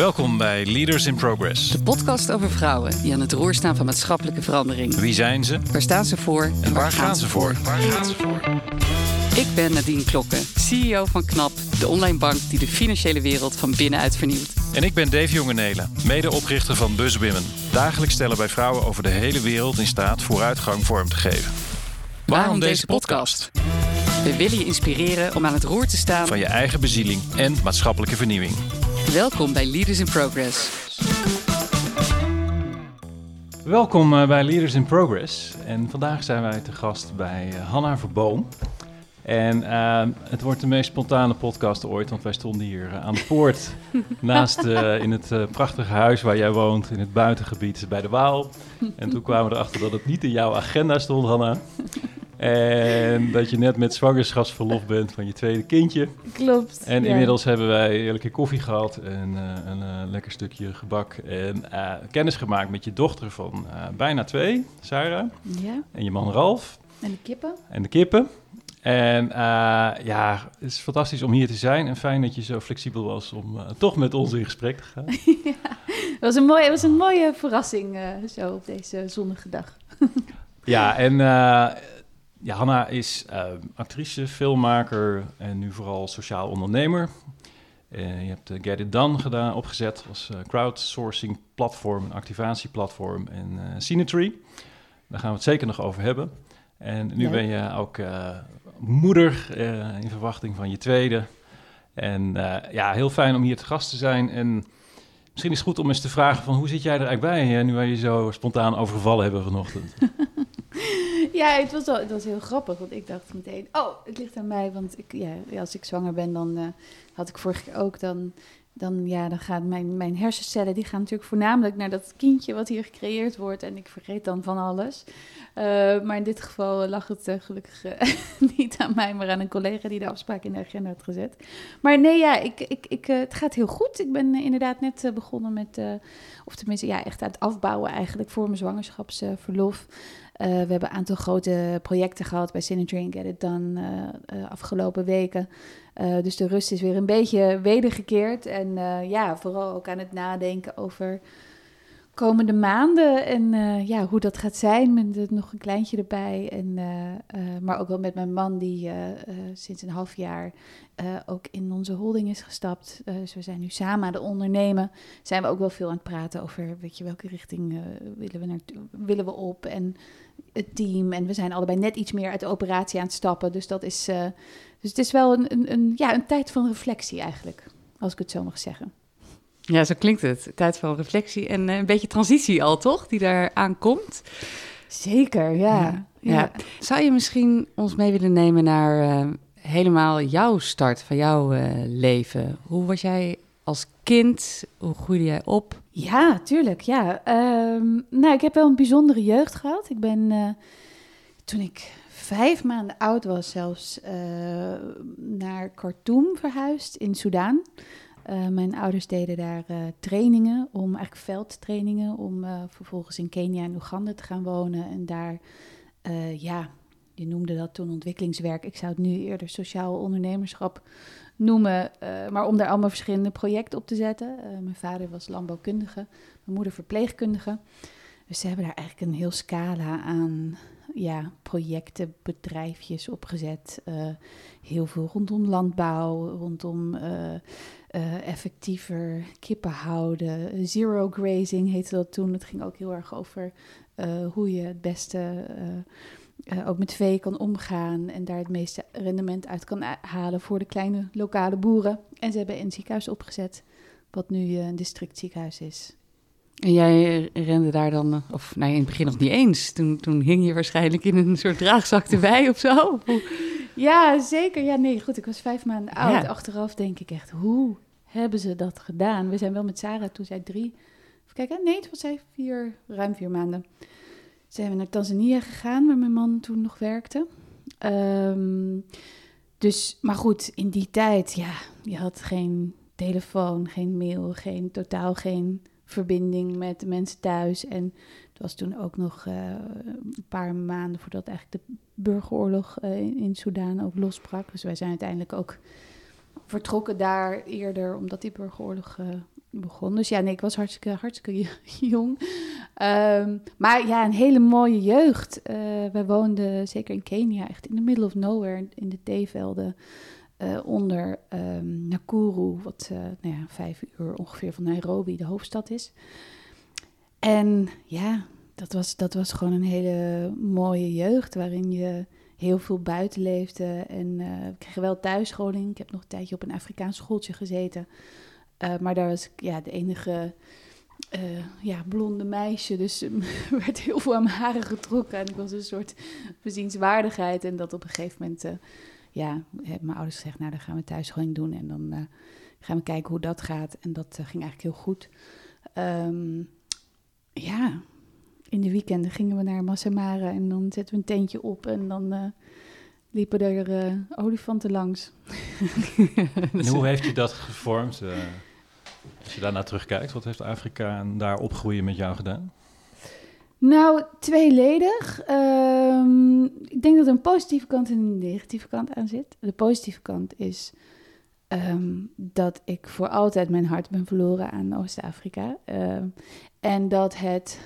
Welkom bij Leaders in Progress. De podcast over vrouwen die aan het roer staan van maatschappelijke verandering. Wie zijn ze Waar staan ze voor en waar gaan ze voor? Waar gaan ze voor? Ik ben Nadine Klokken, CEO van KNAP, de online bank die de financiële wereld van binnenuit vernieuwt. En ik ben Dave Jongenelen, medeoprichter van BuzzWomen. Dagelijks stellen wij vrouwen over de hele wereld in staat vooruitgang vorm te geven. Waarom deze podcast? We willen je inspireren om aan het roer te staan. Van je eigen bezieling en maatschappelijke vernieuwing. Welkom bij Leaders in Progress. Welkom eh, bij Leaders in Progress. En vandaag zijn wij te gast bij eh, Hanna Verboom. En eh, het wordt de meest spontane podcast ooit, want wij stonden hier aan de poort naast in het prachtige huis waar jij woont, in het buitengebied bij de Waal. En toen kwamen we erachter dat het niet in jouw agenda stond, Hanna. En dat je net met zwangerschapsverlof bent van je tweede kindje. Klopt. En ja. inmiddels hebben wij een keer koffie gehad en eh, een eh, lekker stukje gebak. En eh, kennis gemaakt met je dochter van bijna twee, Sarah. Ja, En je man Ralf en de kippen. en de kippen. En ja, het is fantastisch om hier te zijn. En fijn dat je zo flexibel was om toch met ons in gesprek te gaan. Het was een mooie, het was een mooie verrassing zo op deze zonnige dag. Ja, en ja, Hanna is uh, actrice, filmmaker en nu vooral sociaal ondernemer. Uh, je hebt uh, Get It Done gedaan, opgezet als uh, crowdsourcing platform, een activatieplatform en uh, Cinetree. Daar gaan we het zeker nog over hebben. En nu Ja. ben je ook moeder in verwachting van je tweede. En ja, heel fijn om hier te gast te zijn. En misschien is het goed om eens te vragen van hoe zit jij er eigenlijk bij, hè, nu wij je zo spontaan overgevallen hebben vanochtend? Ja, het was, het was heel grappig, want ik dacht meteen, oh, het ligt aan mij. Want ik, ja, als ik zwanger ben, dan uh, had ik vorige keer ook, dan, dan, ja, dan gaan mijn, mijn hersencellen, die gaan natuurlijk voornamelijk naar dat kindje wat hier gecreëerd wordt. En ik vergeet dan van alles. Uh, maar in dit geval lag het uh, gelukkig uh, niet aan mij, maar aan een collega die de afspraak in de agenda had gezet. Maar nee, ja, ik, ik, ik, het gaat heel goed. Ik ben inderdaad net begonnen met, of tenminste, ja, echt aan het afbouwen eigenlijk voor mijn zwangerschapsverlof. We hebben een aantal grote projecten gehad bij Synergy en Get It Done afgelopen weken. Uh, dus de rust is weer een beetje wedergekeerd. En uh, ja, vooral ook aan het nadenken over komende maanden en uh, ja, hoe dat gaat zijn. Met nog een kleintje erbij. En, maar ook wel met mijn man die sinds een half jaar ook in onze holding is gestapt. dus we zijn nu samen aan het ondernemen. Zijn we ook wel veel aan het praten over weet je, welke richting willen, we naar, willen we op. En het team. En we zijn allebei net iets meer uit de operatie aan het stappen. Dus dat is. Dus het is wel een, een, een, ja, een tijd van reflectie eigenlijk. Als ik het zo mag zeggen. Ja, zo klinkt het. Tijd van reflectie en uh, een beetje transitie al, toch? Die daar aankomt. Zeker, ja. ja. ja. ja. Zou je misschien ons mee willen nemen naar uh, helemaal jouw start van jouw uh, leven? Hoe was jij als kind? Hoe groeide jij op? Ja, tuurlijk. Ja. Um, nou, ik heb wel een bijzondere jeugd gehad. Ik ben uh, toen ik vijf maanden oud was, zelfs uh, naar Khartoum verhuisd in Soudaan. Uh, mijn ouders deden daar trainingen, om eigenlijk veldtrainingen, om vervolgens in Kenia en Oeganda te gaan wonen. En daar, ja, je noemde dat toen ontwikkelingswerk. Ik zou het nu eerder sociaal ondernemerschap noemen, maar om daar allemaal verschillende projecten op te zetten. Mijn vader was landbouwkundige, mijn moeder verpleegkundige. Dus ze hebben daar eigenlijk een heel scala aan ja, projecten, bedrijfjes opgezet. Uh, heel veel rondom landbouw, rondom effectiever kippen houden. Zero grazing heette dat toen. Het ging ook heel erg over hoe je het beste... Ook met vee kan omgaan en daar het meeste rendement uit kan halen voor de kleine lokale boeren. En ze hebben een ziekenhuis opgezet, wat nu een districtziekenhuis is. En jij rende daar dan, of nou in het begin nog niet eens, toen, toen hing je waarschijnlijk in een soort draagzak erbij of zo? Ja, zeker. Ja, nee, goed, ik was vijf maanden oud. Ja. Achteraf denk ik echt, hoe hebben ze dat gedaan? We zijn wel met Sarah, toen zij drie, even kijken, nee, het was zij vier, ruim vier maanden zijn we naar Tanzania gegaan, waar mijn man toen nog werkte. Um, dus, maar goed, in die tijd, ja, je had geen telefoon, geen mail, geen, totaal geen verbinding met de mensen thuis. En het was toen ook nog uh, een paar maanden voordat eigenlijk de burgeroorlog uh, in, in Soudaan ook losbrak. Dus wij zijn uiteindelijk ook vertrokken daar eerder, omdat die burgeroorlog uh, begon. Dus ja, nee, ik was hartstikke, hartstikke jong. Ehm, maar ja, een hele mooie jeugd. Wij woonden zeker in Kenia, echt in the middle of nowhere, in de theevelden. Uh, onder um, Nakuru, wat uh, nou ja, vijf uur ongeveer van Nairobi, de hoofdstad is. En ja, dat was, dat was gewoon een hele mooie jeugd waarin je heel veel buiten leefde. En uh, ik kreeg wel thuisscholing. Ik heb nog een tijdje op een Afrikaans schooltje gezeten. Maar daar was ik ja, de enige ja, blonde meisje. Dus er werd heel veel aan mijn haren getrokken. En ik was een soort bezienswaardigheid. En dat op een gegeven moment, ja, mijn ouders gezegd... nou, dan gaan we thuisscholing doen en dan gaan we kijken hoe dat gaat. En dat ging eigenlijk heel goed. Um, ja, in de weekenden gingen we naar Massamara en dan zetten we een tentje op en dan uh, liepen er olifanten langs. en hoe heeft je dat gevormd? Als je daarna terugkijkt, wat heeft Afrika en daar opgroeien met jou gedaan? Nou, tweeledig. Um, ik denk dat er een positieve kant en een negatieve kant aan zit. De positieve kant is um, dat ik voor altijd mijn hart ben verloren aan Oost-Afrika. Um, en dat het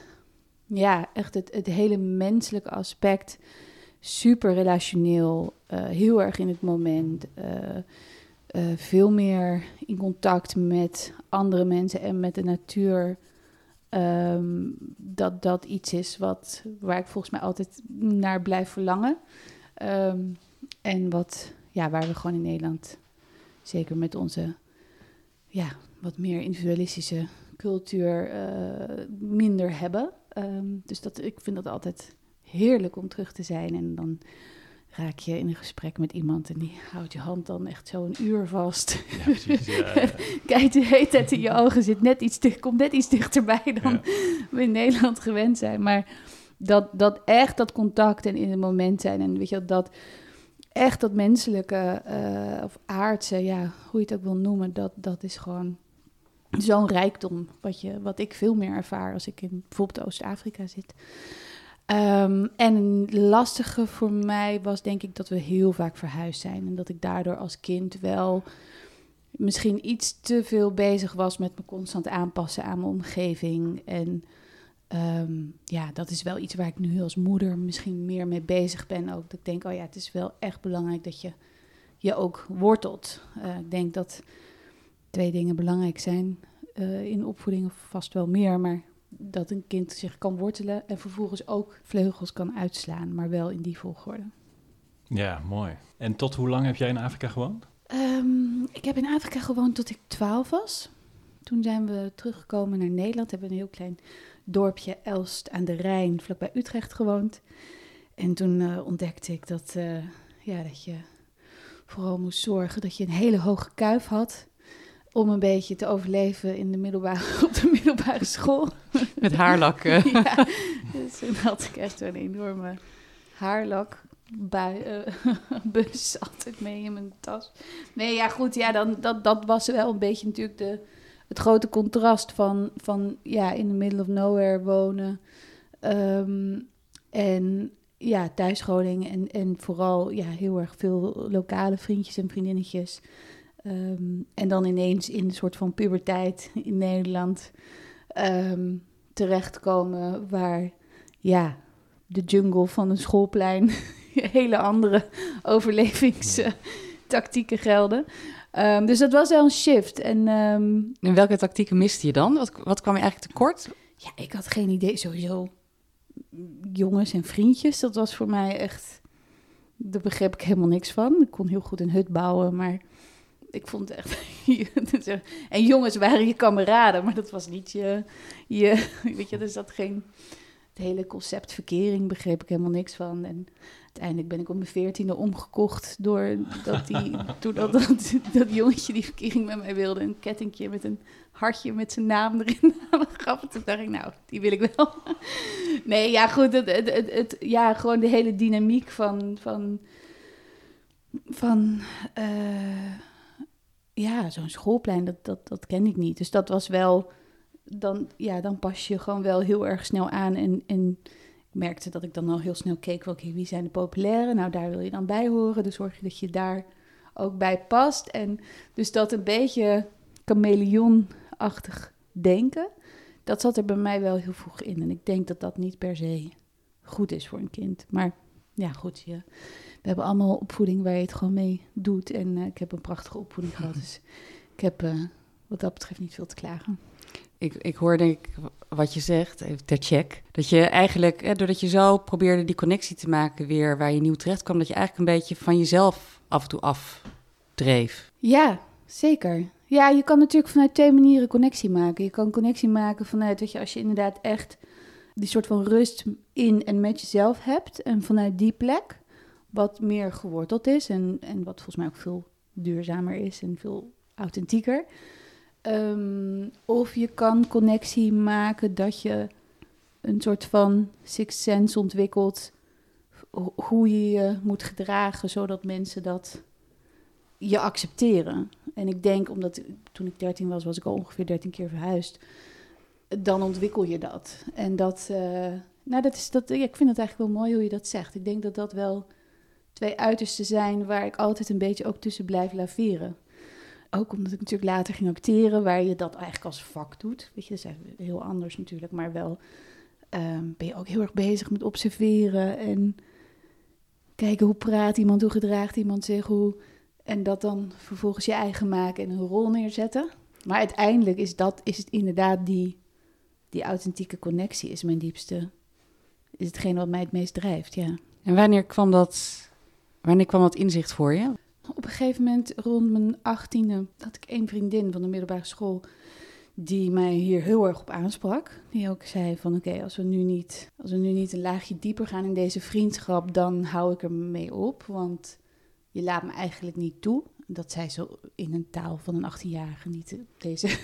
ja, echt het, hele menselijke aspect, super relationeel, uh, heel erg in het moment, uh, uh, veel meer in contact met andere mensen en met de natuur. Um, dat dat iets is wat, waar ik volgens mij altijd naar blijf verlangen. Um, en wat, ja, waar we gewoon in Nederland, zeker met onze ja, wat meer individualistische cultuur, minder hebben. Um, dus dat, ik vind dat altijd heerlijk om terug te zijn. En dan raak je in een gesprek met iemand en die houdt je hand dan echt zo een uur vast. Ja, precies, ja. Kijk de hele tijd in je ogen, zit net iets dicht, komt net iets dichterbij dan we in Nederland gewend zijn. Maar dat, dat echt dat contact en in het moment zijn en weet je dat echt dat menselijke uh, of aardse, ja, hoe je het ook wil noemen, dat, dat is gewoon zo'n rijkdom, wat, je, wat ik veel meer ervaar als ik in bijvoorbeeld Oost-Afrika zit. Um, en een lastige voor mij was denk ik dat we heel vaak verhuisd zijn. En dat ik daardoor als kind wel misschien iets te veel bezig was met me constant aanpassen aan mijn omgeving. En um, ja, dat is wel iets waar ik nu als moeder misschien meer mee bezig ben. Ook dat ik denk, oh ja, het is wel echt belangrijk dat je je ook wortelt. Uh, ik denk dat twee dingen belangrijk zijn uh, in opvoeding, of vast wel meer, maar dat een kind zich kan wortelen en vervolgens ook vleugels kan uitslaan, maar wel in die volgorde. Ja, mooi. En tot hoe lang heb jij in Afrika gewoond? Um, ik heb in Afrika gewoond tot ik twaalf was. Toen zijn we teruggekomen naar Nederland. Hebben een heel klein dorpje Elst aan de Rijn, vlakbij Utrecht gewoond. En toen uh, ontdekte ik dat, uh, ja, dat je vooral moest zorgen dat je een hele hoge kuif had om een beetje te overleven in de middelbare, op de middelbare school. Met haarlakken. ja, dus toen had ik echt een enorme haarlak bij, uh, bus altijd mee in mijn tas. Nee, ja goed, ja, dan, dat, dat was wel een beetje natuurlijk de, het grote contrast van, van ja, in the middle of nowhere wonen. Um, en ja, thuisscholing en, en vooral ja, heel erg veel lokale vriendjes en vriendinnetjes. Um, en dan ineens in een soort van puberteit in Nederland um, terechtkomen waar ja, de jungle van een schoolplein hele andere overlevingstactieken gelden. Um, dus dat was wel een shift. En, en welke tactieken miste je dan? Wat, wat kwam je eigenlijk tekort? Ja, ik had geen idee. Sowieso jongens en vriendjes, dat was voor mij echt... Daar begreep ik helemaal niks van. Ik kon heel goed een hut bouwen, maar ik vond het echt. en jongens waren je kameraden, maar dat was niet je. je weet je, dus dat geen. Het hele concept verkering begreep ik helemaal niks van. En uiteindelijk ben ik op mijn veertiende omgekocht door dat, die, doordat dat, dat jongetje die verkering met mij wilde een kettingje met een hartje met zijn naam erin gaf. Toen dacht ik, nou, die wil ik wel. Nee, ja, goed. Het, het, het, ja, gewoon de hele dynamiek van. van, van uh, ja, zo'n schoolplein, dat, dat, dat ken ik niet. Dus dat was wel, dan, ja, dan pas je gewoon wel heel erg snel aan. En, en ik merkte dat ik dan al heel snel keek, oké, wie zijn de populaire? Nou, daar wil je dan bij horen. Dus zorg je dat je daar ook bij past. En dus dat een beetje chameleon achtig denken. Dat zat er bij mij wel heel vroeg in. En ik denk dat dat niet per se goed is voor een kind. Maar ja, goed, je, we hebben allemaal opvoeding waar je het gewoon mee doet. En eh, ik heb een prachtige opvoeding gehad. Dus ik heb eh, wat dat betreft niet veel te klagen. Ik, ik hoor denk ik wat je zegt, even ter check. Dat je eigenlijk, hè, doordat je zo probeerde die connectie te maken weer waar je nieuw terecht kwam, dat je eigenlijk een beetje van jezelf af en toe afdreef. Ja, zeker. Ja, je kan natuurlijk vanuit twee manieren connectie maken. Je kan connectie maken vanuit, weet je, als je inderdaad echt die soort van rust in en met jezelf hebt. En vanuit die plek, wat meer geworteld is en, en wat volgens mij ook veel duurzamer is en veel authentieker. Ehm, of je kan connectie maken dat je een soort van sixth sense ontwikkelt. Hoe je je moet gedragen, zodat mensen dat je accepteren. En ik denk, omdat toen ik 13 was, was ik al ongeveer 13 keer verhuisd. Dan ontwikkel je dat. En dat, uh, nou, dat is dat. ik vind het eigenlijk wel mooi hoe je dat zegt. Ik denk dat dat wel twee uitersten zijn waar ik altijd een beetje ook tussen blijf laveren. Ook omdat ik natuurlijk later ging acteren, waar je dat eigenlijk als vak doet. Weet je, dat is heel anders natuurlijk, maar wel um, ben je ook heel erg bezig met observeren en kijken hoe praat iemand, hoe gedraagt iemand zich, hoe en dat dan vervolgens je eigen maken en een rol neerzetten. Maar uiteindelijk is dat is het inderdaad die, die authentieke connectie is mijn diepste. Is hetgeen wat mij het meest drijft, ja. En wanneer kwam dat, wanneer kwam dat inzicht voor je? Op een gegeven moment, rond mijn achttiende, had ik één vriendin van de middelbare school die mij hier heel erg op aansprak. Die ook zei van oké, als we nu niet, als we nu niet een laagje dieper gaan in deze vriendschap, dan hou ik er mee op. Want je laat me eigenlijk niet toe. Dat zei zo in een taal van een 18-jarige, niet deze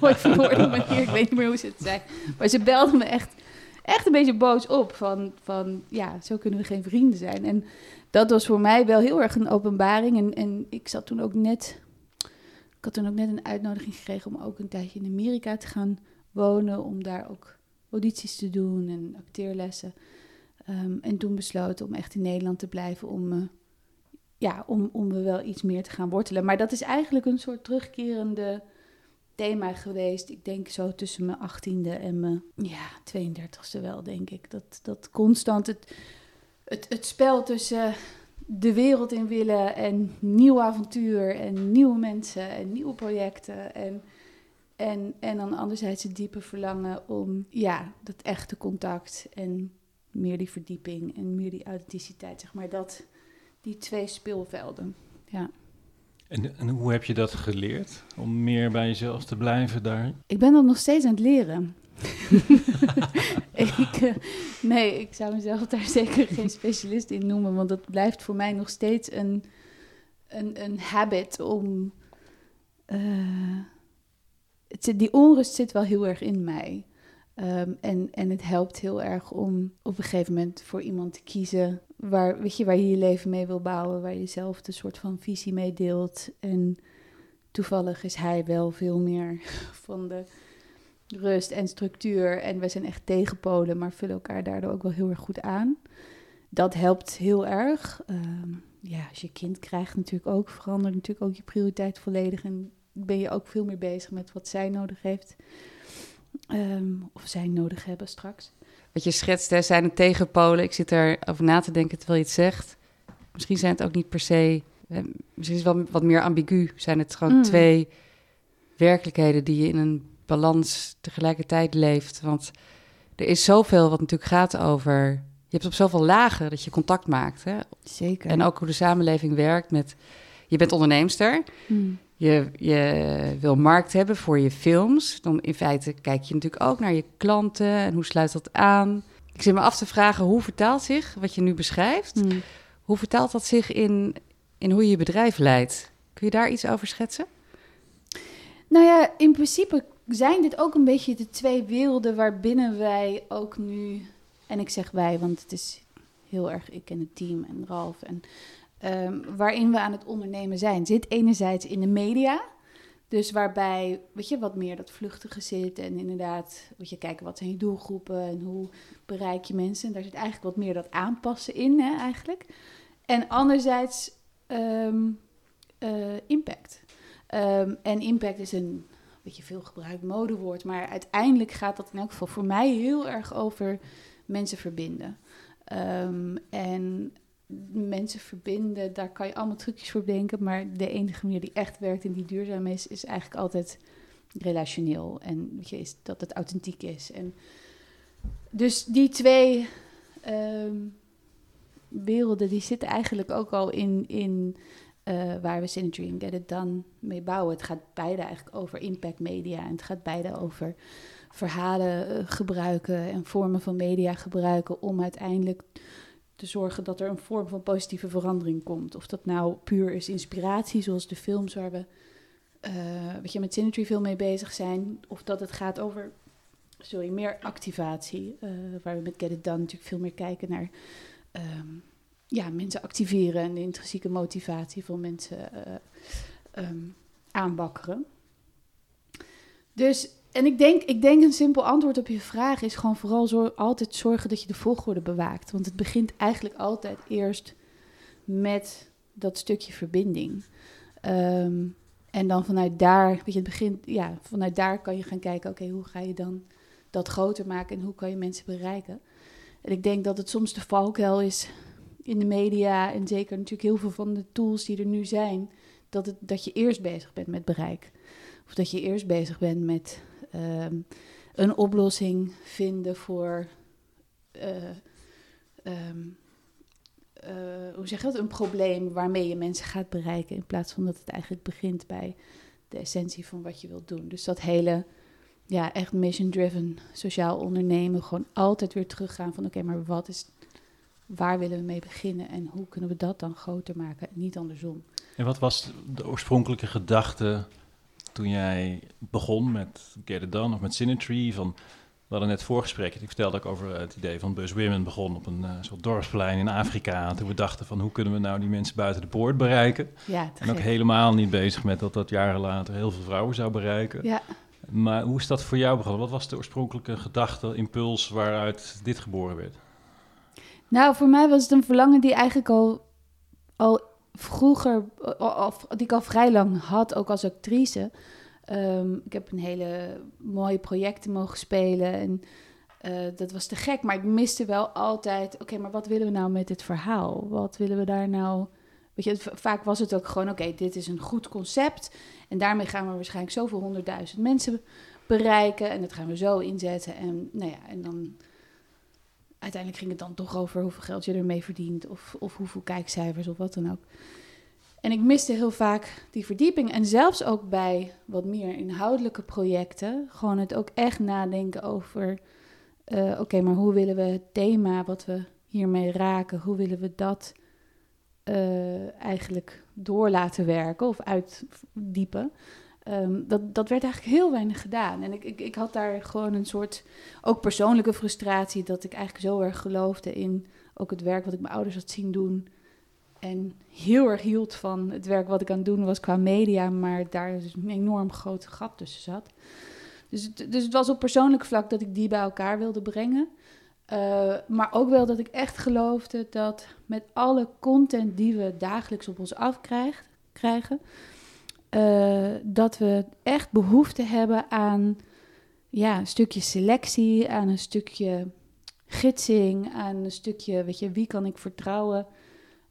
nooit verwoorde manier. Ik weet niet meer hoe ze het zei. Maar ze belde me echt, echt een beetje boos op. Van, van ja, zo kunnen we geen vrienden zijn. En dat was voor mij wel heel erg een openbaring. En, en ik zat toen ook net, ik had toen ook net een uitnodiging gekregen om ook een tijdje in Amerika te gaan wonen. Om daar ook audities te doen en acteerlessen. Um, en toen besloten om echt in Nederland te blijven om me ja, om, om we wel iets meer te gaan wortelen. Maar dat is eigenlijk een soort terugkerende thema geweest. Ik denk zo tussen mijn achttiende en mijn ja, 32e wel, denk ik. Dat, dat constant het, het, het spel tussen de wereld in willen en nieuw avontuur en nieuwe mensen en nieuwe projecten. En, en, en dan anderzijds het diepe verlangen om ja, dat echte contact en meer die verdieping en meer die authenticiteit, zeg maar. Dat, die twee speelvelden. Ja. En, en, hoe heb je dat geleerd om meer bij jezelf te blijven daar? Ik ben dat nog steeds aan het leren. uh, nee, ik zou mezelf daar zeker geen specialist in noemen, want dat blijft voor mij nog steeds een, een, een habit om. Uh, het, die onrust zit wel heel erg in mij. Um, en, en het helpt heel erg om op een gegeven moment voor iemand te kiezen waar, weet je, waar je je leven mee wil bouwen, waar je zelf een soort van visie mee deelt. En toevallig is hij wel veel meer van de rust en structuur. En wij zijn echt tegenpolen, maar vullen elkaar daardoor ook wel heel erg goed aan. Dat helpt heel erg. Um, ja, als je kind krijgt natuurlijk ook, verandert natuurlijk ook je prioriteit volledig. En ben je ook veel meer bezig met wat zij nodig heeft. Um, of zij nodig hebben straks wat je schetst, hè, zijn het tegenpolen. Ik zit erover na te denken terwijl je het zegt. Misschien zijn het ook niet per se... misschien is het wel wat meer ambigu. Zijn het gewoon mm. twee werkelijkheden die je in een balans tegelijkertijd leeft. Want er is zoveel wat natuurlijk gaat over... Je hebt op zoveel lagen dat je contact maakt. Hè? Zeker. En ook hoe de samenleving werkt met... Je bent onderneemster. Mm. Je, je wil markt hebben voor je films. Dan in feite kijk je natuurlijk ook naar je klanten en hoe sluit dat aan. Ik zit me af te vragen, hoe vertaalt zich wat je nu beschrijft? Hmm. Hoe vertaalt dat zich in, in hoe je je bedrijf leidt? Kun je daar iets over schetsen? Nou ja, in principe zijn dit ook een beetje de twee werelden waarbinnen wij ook nu... En ik zeg wij, want het is heel erg ik en het team en Ralf en um, waarin we aan het ondernemen zijn. Zit enerzijds in de media, dus waarbij, weet je, wat meer dat vluchtige zit en inderdaad, weet je, kijken wat zijn je doelgroepen en hoe bereik je mensen. En daar zit eigenlijk wat meer dat aanpassen in, hè, eigenlijk. En anderzijds um, uh, impact. Um, en impact is een weet je, veel gebruikt modewoord. Maar uiteindelijk gaat dat in elk geval voor mij heel erg over mensen verbinden. Ehm, en mensen verbinden, daar kan je allemaal trucjes voor bedenken. Maar de enige manier die echt werkt en die duurzaam is, is eigenlijk altijd relationeel. En is dat het authentiek is. En dus die twee ehm, werelden, die zitten eigenlijk ook al in, in uh, waar we Synergy en Get It Done mee bouwen. Het gaat beide eigenlijk over impact media. En het gaat beide over verhalen uh, gebruiken en vormen van media gebruiken om uiteindelijk te zorgen dat er een vorm van positieve verandering komt. Of dat nou puur is inspiratie, zoals de films waar we uh, wat je, met Synergy veel mee bezig zijn. Of dat het gaat over sorry, meer activatie. waar we met Get It Done natuurlijk veel meer kijken naar um, ja, mensen activeren en de intrinsieke motivatie van mensen uh. Dus, en ik denk, ik denk een simpel antwoord op je vraag is gewoon vooral altijd zorgen dat je de volgorde bewaakt. Want het begint eigenlijk altijd eerst met dat stukje verbinding. Um, en dan vanuit daar, weet je, het begint, ja, vanuit daar kan je gaan kijken, oké, hoe ga je dan dat groter maken en hoe kan je mensen bereiken? En ik denk dat het soms de valkuil is in de media en zeker natuurlijk heel veel van de tools die er nu zijn, dat, het, dat je eerst bezig bent met bereik. Of dat je eerst bezig bent met ehm, een oplossing vinden voor, uh, um, uh, hoe zeg je een probleem waarmee je mensen gaat bereiken, in plaats van dat het eigenlijk begint bij de essentie van wat je wilt doen. Dus dat hele, ja, echt mission-driven sociaal ondernemen, gewoon altijd weer teruggaan van oké, maar wat is waar willen we mee beginnen en hoe kunnen we dat dan groter maken en niet andersom. En wat was de oorspronkelijke gedachte toen jij begon met Get It Done of met Synergy? Van, we hadden net voorgesprek, ik vertelde ook over het idee van Bus Women begon op een uh, soort dorpsplein in Afrika. En toen we dachten van hoe kunnen we nou die mensen buiten de poort bereiken? Ja, en ook helemaal niet bezig met dat dat jaren later heel veel vrouwen zou bereiken. Ja. Maar hoe is dat voor jou begonnen? Wat was de oorspronkelijke gedachte, impuls waaruit dit geboren werd? Nou, voor mij was het een verlangen die eigenlijk al, al vroeger, of die ik al vrij lang had, ook als actrice. Um, ik heb een hele mooie projecten mogen spelen en uh, dat was te gek. Maar ik miste wel altijd, oké, maar wat willen we nou met dit verhaal? Wat willen we daar nou... Weet je, vaak was het ook gewoon, oké, dit is een goed concept. En daarmee gaan we waarschijnlijk zoveel honderdduizend mensen bereiken. En dat gaan we zo inzetten. En, nou ja, en dan uiteindelijk ging het dan toch over hoeveel geld je ermee verdient of, of hoeveel kijkcijfers of wat dan ook. En ik miste heel vaak die verdieping. En zelfs ook bij wat meer inhoudelijke projecten, gewoon het ook echt nadenken over, uh, oké, maar hoe willen we het thema wat we hiermee raken, hoe willen we dat uh, eigenlijk door laten werken of uitdiepen. Um, dat, dat werd eigenlijk heel weinig gedaan. En ik, ik, ik had daar gewoon een soort, ook persoonlijke frustratie, dat ik eigenlijk zo erg geloofde in ook het werk wat ik mijn ouders had zien doen. En heel erg hield van het werk wat ik aan het doen was qua media, maar daar dus een enorm groot gat tussen zat. Dus het, dus het was op persoonlijk vlak dat ik die bij elkaar wilde brengen. Uh, maar ook wel dat ik echt geloofde dat met alle content die we dagelijks op ons afkrijgen, uh, dat we echt behoefte hebben aan ja, een stukje selectie, aan een stukje gidsing, aan een stukje, weet je, wie kan ik vertrouwen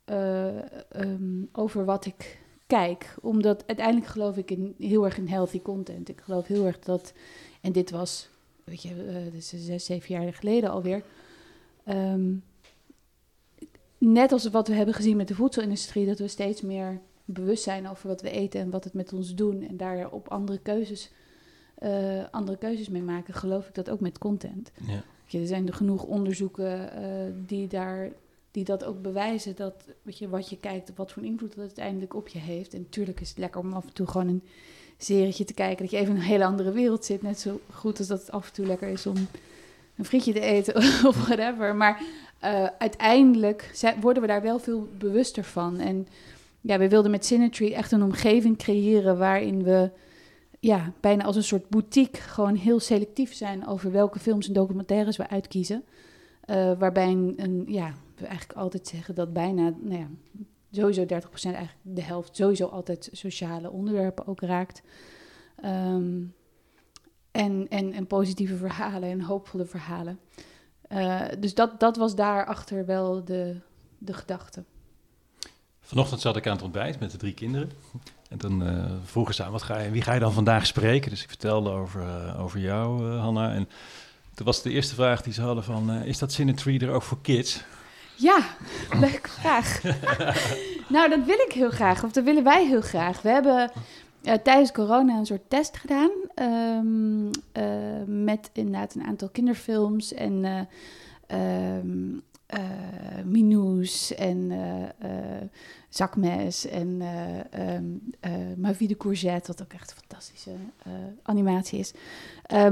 uh, um, over wat ik kijk. Omdat uiteindelijk geloof ik in, heel erg in healthy content. Ik geloof heel erg dat, en dit was, weet je, is zes, zeven jaar geleden alweer. Um, net als wat we hebben gezien met de voedselindustrie, dat we steeds meer bewust zijn over wat we eten en wat het met ons doen en daar op andere keuzes, uh, andere keuzes mee maken, geloof ik dat ook met content. Ja. er zijn er genoeg onderzoeken uh, die, daar, die dat ook bewijzen, dat weet je, wat je kijkt, wat voor invloed dat uiteindelijk op je heeft. En natuurlijk is het lekker om af en toe gewoon een serietje te kijken, dat je even in een hele andere wereld zit. Net zo goed als dat het af en toe lekker is om een frietje te eten of whatever. Maar uh, uiteindelijk worden we daar wel veel bewuster van. En ja, we wilden met Synergy echt een omgeving creëren waarin we ja, bijna als een soort boutique gewoon heel selectief zijn over welke films en documentaires we uitkiezen. Uh, waarbij een, ja, we eigenlijk altijd zeggen dat bijna, nou ja, sowieso 30% eigenlijk de helft sowieso altijd sociale onderwerpen ook raakt. Um, en, en, en positieve verhalen en hoopvolle verhalen. Uh, dus dat, dat was daarachter wel de, de gedachte. Vanochtend zat ik aan het ontbijt met de drie kinderen. En dan uh, vroegen ze aan, wat ga je, wie ga je dan vandaag spreken? Dus ik vertelde over, uh, over jou, Hanna. En toen was de eerste vraag die ze hadden van, is dat Cinetree er ook voor kids? Ja, leuke vraag. nou, dat wil ik heel graag, of dat willen wij heel graag. We hebben uh, tijdens corona een soort test gedaan uh, met inderdaad een aantal kinderfilms en uh, Minous en Zakmes en um, Ma Vie de Courgette, wat ook echt een fantastische animatie is.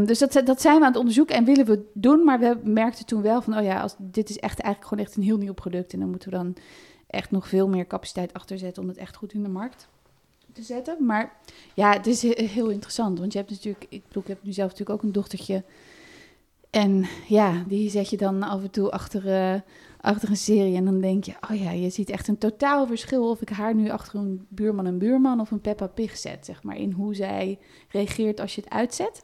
dus dat, dat zijn we aan het onderzoeken en willen we doen, maar we merkten toen wel van, oh ja, als, dit is echt eigenlijk gewoon echt een heel nieuw product en dan moeten we dan echt nog veel meer capaciteit achter zetten om het echt goed in de markt te zetten. Maar ja, het is heel interessant. Want je hebt natuurlijk, ik bedoel, ik heb nu zelf natuurlijk ook een dochtertje. En ja, die zet je dan af en toe achter, uh, achter een serie. En dan denk je, oh ja, je ziet echt een totaal verschil of ik haar nu achter een buurman en buurman of een Peppa Pig zet, zeg maar. In hoe zij reageert als je het uitzet.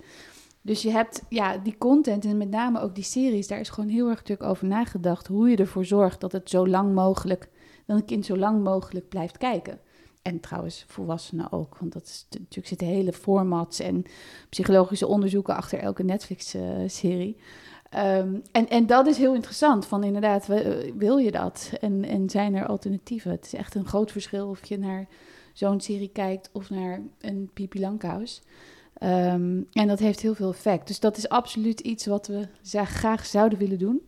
Dus je hebt ja, die content en met name ook die series, daar is gewoon heel erg natuurlijk over nagedacht. Hoe je ervoor zorgt dat het zo lang mogelijk, dat een kind zo lang mogelijk blijft kijken. En trouwens, volwassenen ook. Want dat is natuurlijk zitten hele formats en psychologische onderzoeken achter elke Netflix-serie. Um, en, en dat is heel interessant. Van inderdaad, wil je dat? En, en zijn er alternatieven? Het is echt een groot verschil of je naar zo'n serie kijkt of naar een Pipi Langkous. Um, en dat heeft heel veel effect. Dus dat is absoluut iets wat we graag zouden willen doen.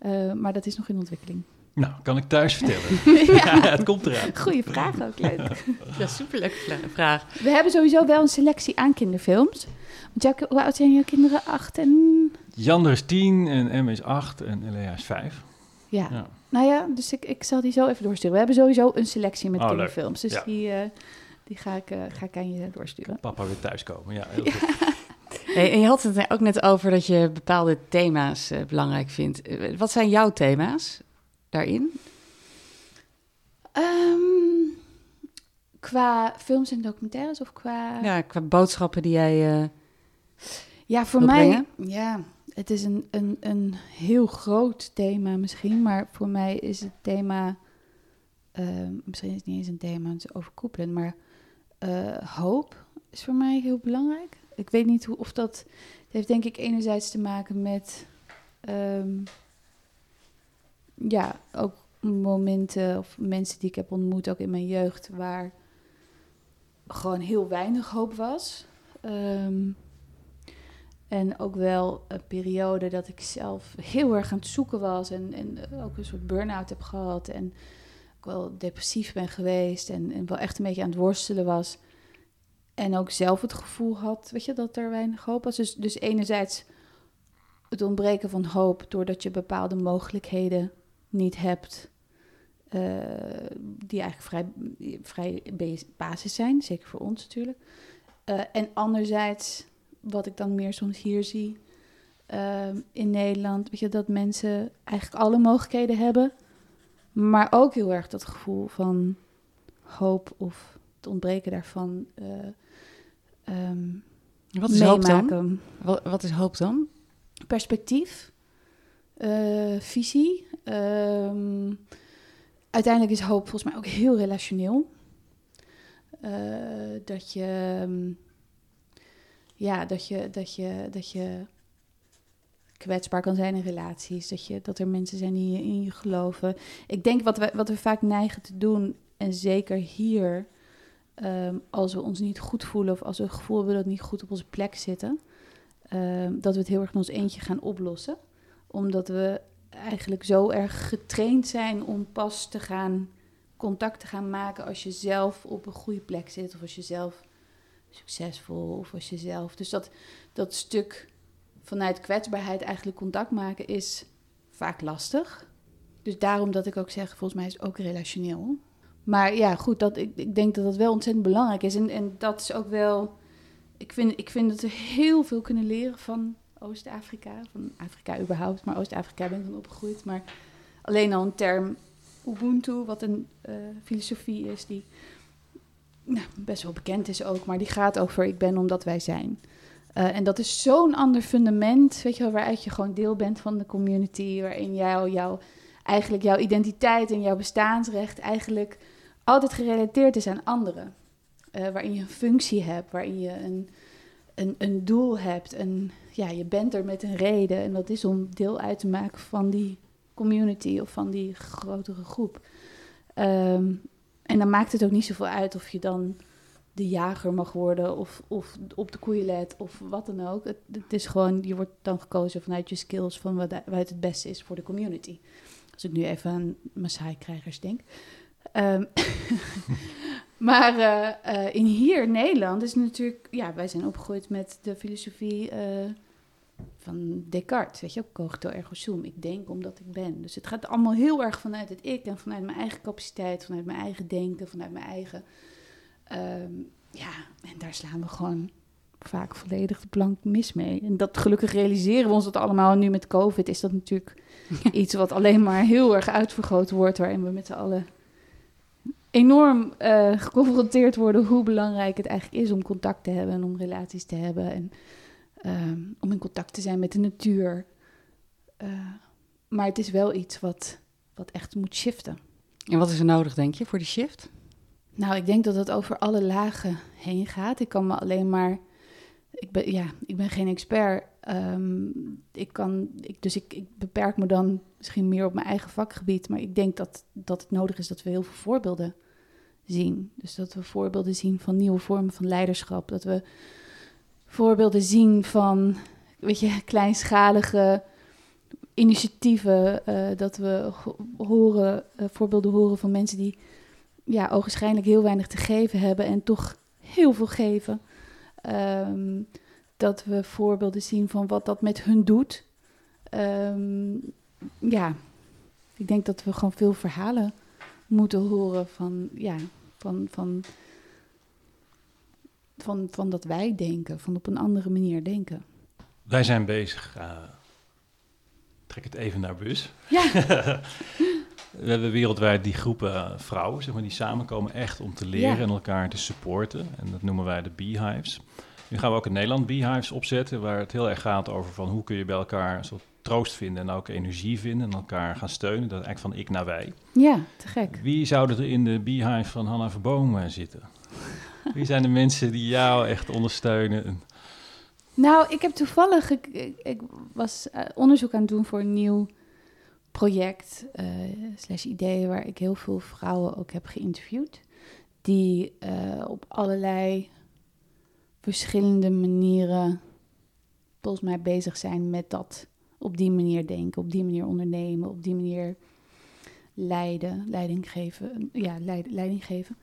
Uh, maar dat is nog in ontwikkeling. Nou, kan ik thuis vertellen. ja. het komt eraan. Goeie vraag ook, leuk. ja, superleuke vraag. We hebben sowieso wel een selectie aan kinderfilms. Want hoe oud zijn jouw kinderen? Acht en... Jander is tien en Emma is acht en Elea is vijf. Ja. ja. Nou ja, dus ik, ik zal die zo even doorsturen. We hebben sowieso een selectie met oh, kinderfilms. Dus die, uh, die ga, ik, uh, ga ik aan je doorsturen. Papa weer thuiskomen, ja. Heel goed. Hey, en je had het ook net over dat je bepaalde thema's uh, belangrijk vindt. Wat zijn jouw thema's? Daarin? Um, qua films en documentaires of qua... Ja, qua boodschappen die jij uh, Ja, voor mij... Ja, het is een, een, een heel groot thema misschien, maar voor mij is het thema... Uh, misschien is het niet eens een thema, het is overkoepelend, maar uh, hoop is voor mij heel belangrijk. Ik weet niet hoe, of dat... Het heeft denk ik enerzijds te maken met... Um, ja, ook momenten of mensen die ik heb ontmoet, ook in mijn jeugd, waar gewoon heel weinig hoop was. Um, en ook wel een periode dat ik zelf heel erg aan het zoeken was en, en ook een soort burn-out heb gehad. En ook wel depressief ben geweest en, en wel echt een beetje aan het worstelen was. En ook zelf het gevoel had, weet je, dat er weinig hoop was. Dus, dus enerzijds het ontbreken van hoop doordat je bepaalde mogelijkheden niet hebt, uh, die eigenlijk vrij, vrij basis zijn, zeker voor ons natuurlijk. Uh, en anderzijds, wat ik dan meer soms hier zie uh, in Nederland, weet je, dat mensen eigenlijk alle mogelijkheden hebben, maar ook heel erg dat gevoel van hoop of het ontbreken daarvan. Um, wat is hoop dan? Wat, wat is hoop dan? Perspectief, visie, Um, uiteindelijk is hoop volgens mij ook heel relationeel. Uh, dat je, um, ja, dat je, dat je, dat je kwetsbaar kan zijn in relaties. Dat, je, dat er mensen zijn die in je geloven. Ik denk wat we, wat we vaak neigen te doen, en zeker hier, um, als we ons niet goed voelen of als we het gevoel hebben dat we niet goed op onze plek zitten, dat we het heel erg in ons eentje gaan oplossen. Omdat we eigenlijk zo erg getraind zijn om pas te gaan contact te gaan maken als je zelf op een goede plek zit of als je zelf succesvol of als je zelf. Dus dat, dat stuk vanuit kwetsbaarheid eigenlijk contact maken is vaak lastig. Dus daarom dat ik ook zeg, volgens mij is het ook relationeel. Maar ja, goed, dat, ik, ik denk dat dat wel ontzettend belangrijk is. En, en dat is ook wel. Ik vind, ik vind dat we heel veel kunnen leren van Oost-Afrika, van Afrika überhaupt, maar Oost-Afrika ben ik dan opgegroeid. Maar alleen al een term Ubuntu, wat een uh, filosofie is die nou, best wel bekend is ook, maar die gaat over ik ben omdat wij zijn. Eh, en dat is zo'n ander fundament, weet je wel, waaruit je gewoon deel bent van de community, waarin jou, jouw eigenlijk jouw identiteit en jouw bestaansrecht eigenlijk altijd gerelateerd is aan anderen. Uh, waarin je een functie hebt, waarin je een, een, een doel hebt. En ja, je bent er met een reden. En dat is om deel uit te maken van die community of van die grotere groep. Um, en dan maakt het ook niet zoveel uit of je dan de jager mag worden of, of op de koeien let of wat dan ook. Het, het, is gewoon, je wordt dan gekozen vanuit je skills van wat, wat het beste is voor de community. Als ik nu even aan Maasai-krijgers denk. Um, maar uh, in hier Nederland is natuurlijk, ja, wij zijn opgegroeid met de filosofie uh, van Descartes, weet je ook, cogito ergo sum. Ik denk omdat ik ben. Dus het gaat allemaal heel erg vanuit het ik en vanuit mijn eigen capaciteit, vanuit mijn eigen denken, vanuit mijn eigen. Um, ja, en daar slaan we gewoon vaak volledig de plank mis mee. En dat gelukkig realiseren we ons dat allemaal. En nu met COVID is dat natuurlijk iets wat alleen maar heel erg uitvergroot wordt, waarin we met z'n allen enorm uh, geconfronteerd worden hoe belangrijk het eigenlijk is om contact te hebben en om relaties te hebben en uh, om in contact te zijn met de natuur. Uh, maar het is wel iets wat, wat echt moet shiften. En wat is er nodig, denk je, voor die shift? Nou, ik denk dat het over alle lagen heen gaat. Ik kan me alleen maar. Ik ben, ja, ik ben geen expert. Um, ik kan, ik, dus ik, ik beperk me dan misschien meer op mijn eigen vakgebied. Maar ik denk dat, dat het nodig is dat we heel veel voorbeelden zien. Dus dat we voorbeelden zien van nieuwe vormen van leiderschap. Dat we voorbeelden zien van, weet je, kleinschalige initiatieven. Uh, dat we horen, uh, voorbeelden horen van mensen die ja, ogenschijnlijk heel weinig te geven hebben en toch heel veel geven. Um, dat we voorbeelden zien van wat dat met hun doet. Um, ja, ik denk dat we gewoon veel verhalen moeten horen van, ja, van, van, van, van dat wij denken, van op een andere manier denken. Wij zijn bezig. Uh, trek het even naar bus. Ja. We hebben wereldwijd die groepen uh, vrouwen, zeg maar, die samenkomen echt om te leren Ja. en elkaar te supporten. En dat noemen wij de beehives. Nu gaan we ook in Nederland beehives opzetten, waar het heel erg gaat over van hoe kun je bij elkaar een soort troost vinden en ook energie vinden en elkaar gaan steunen. Dat is eigenlijk van ik naar wij. Ja, te gek. Wie zouden er in de beehive van Hanna Verboom eh, zitten? Wie zijn de mensen die jou echt ondersteunen? En- Nou, ik heb toevallig, ik, was eh, onderzoek aan het doen voor een nieuw project, eh slash idee, waar ik heel veel vrouwen ook heb geïnterviewd. Die eh, op allerlei verschillende manieren volgens mij bezig zijn met dat op die manier denken, op die manier ondernemen, op die manier leiden, leiding geven. Ja, leid, leiding geven.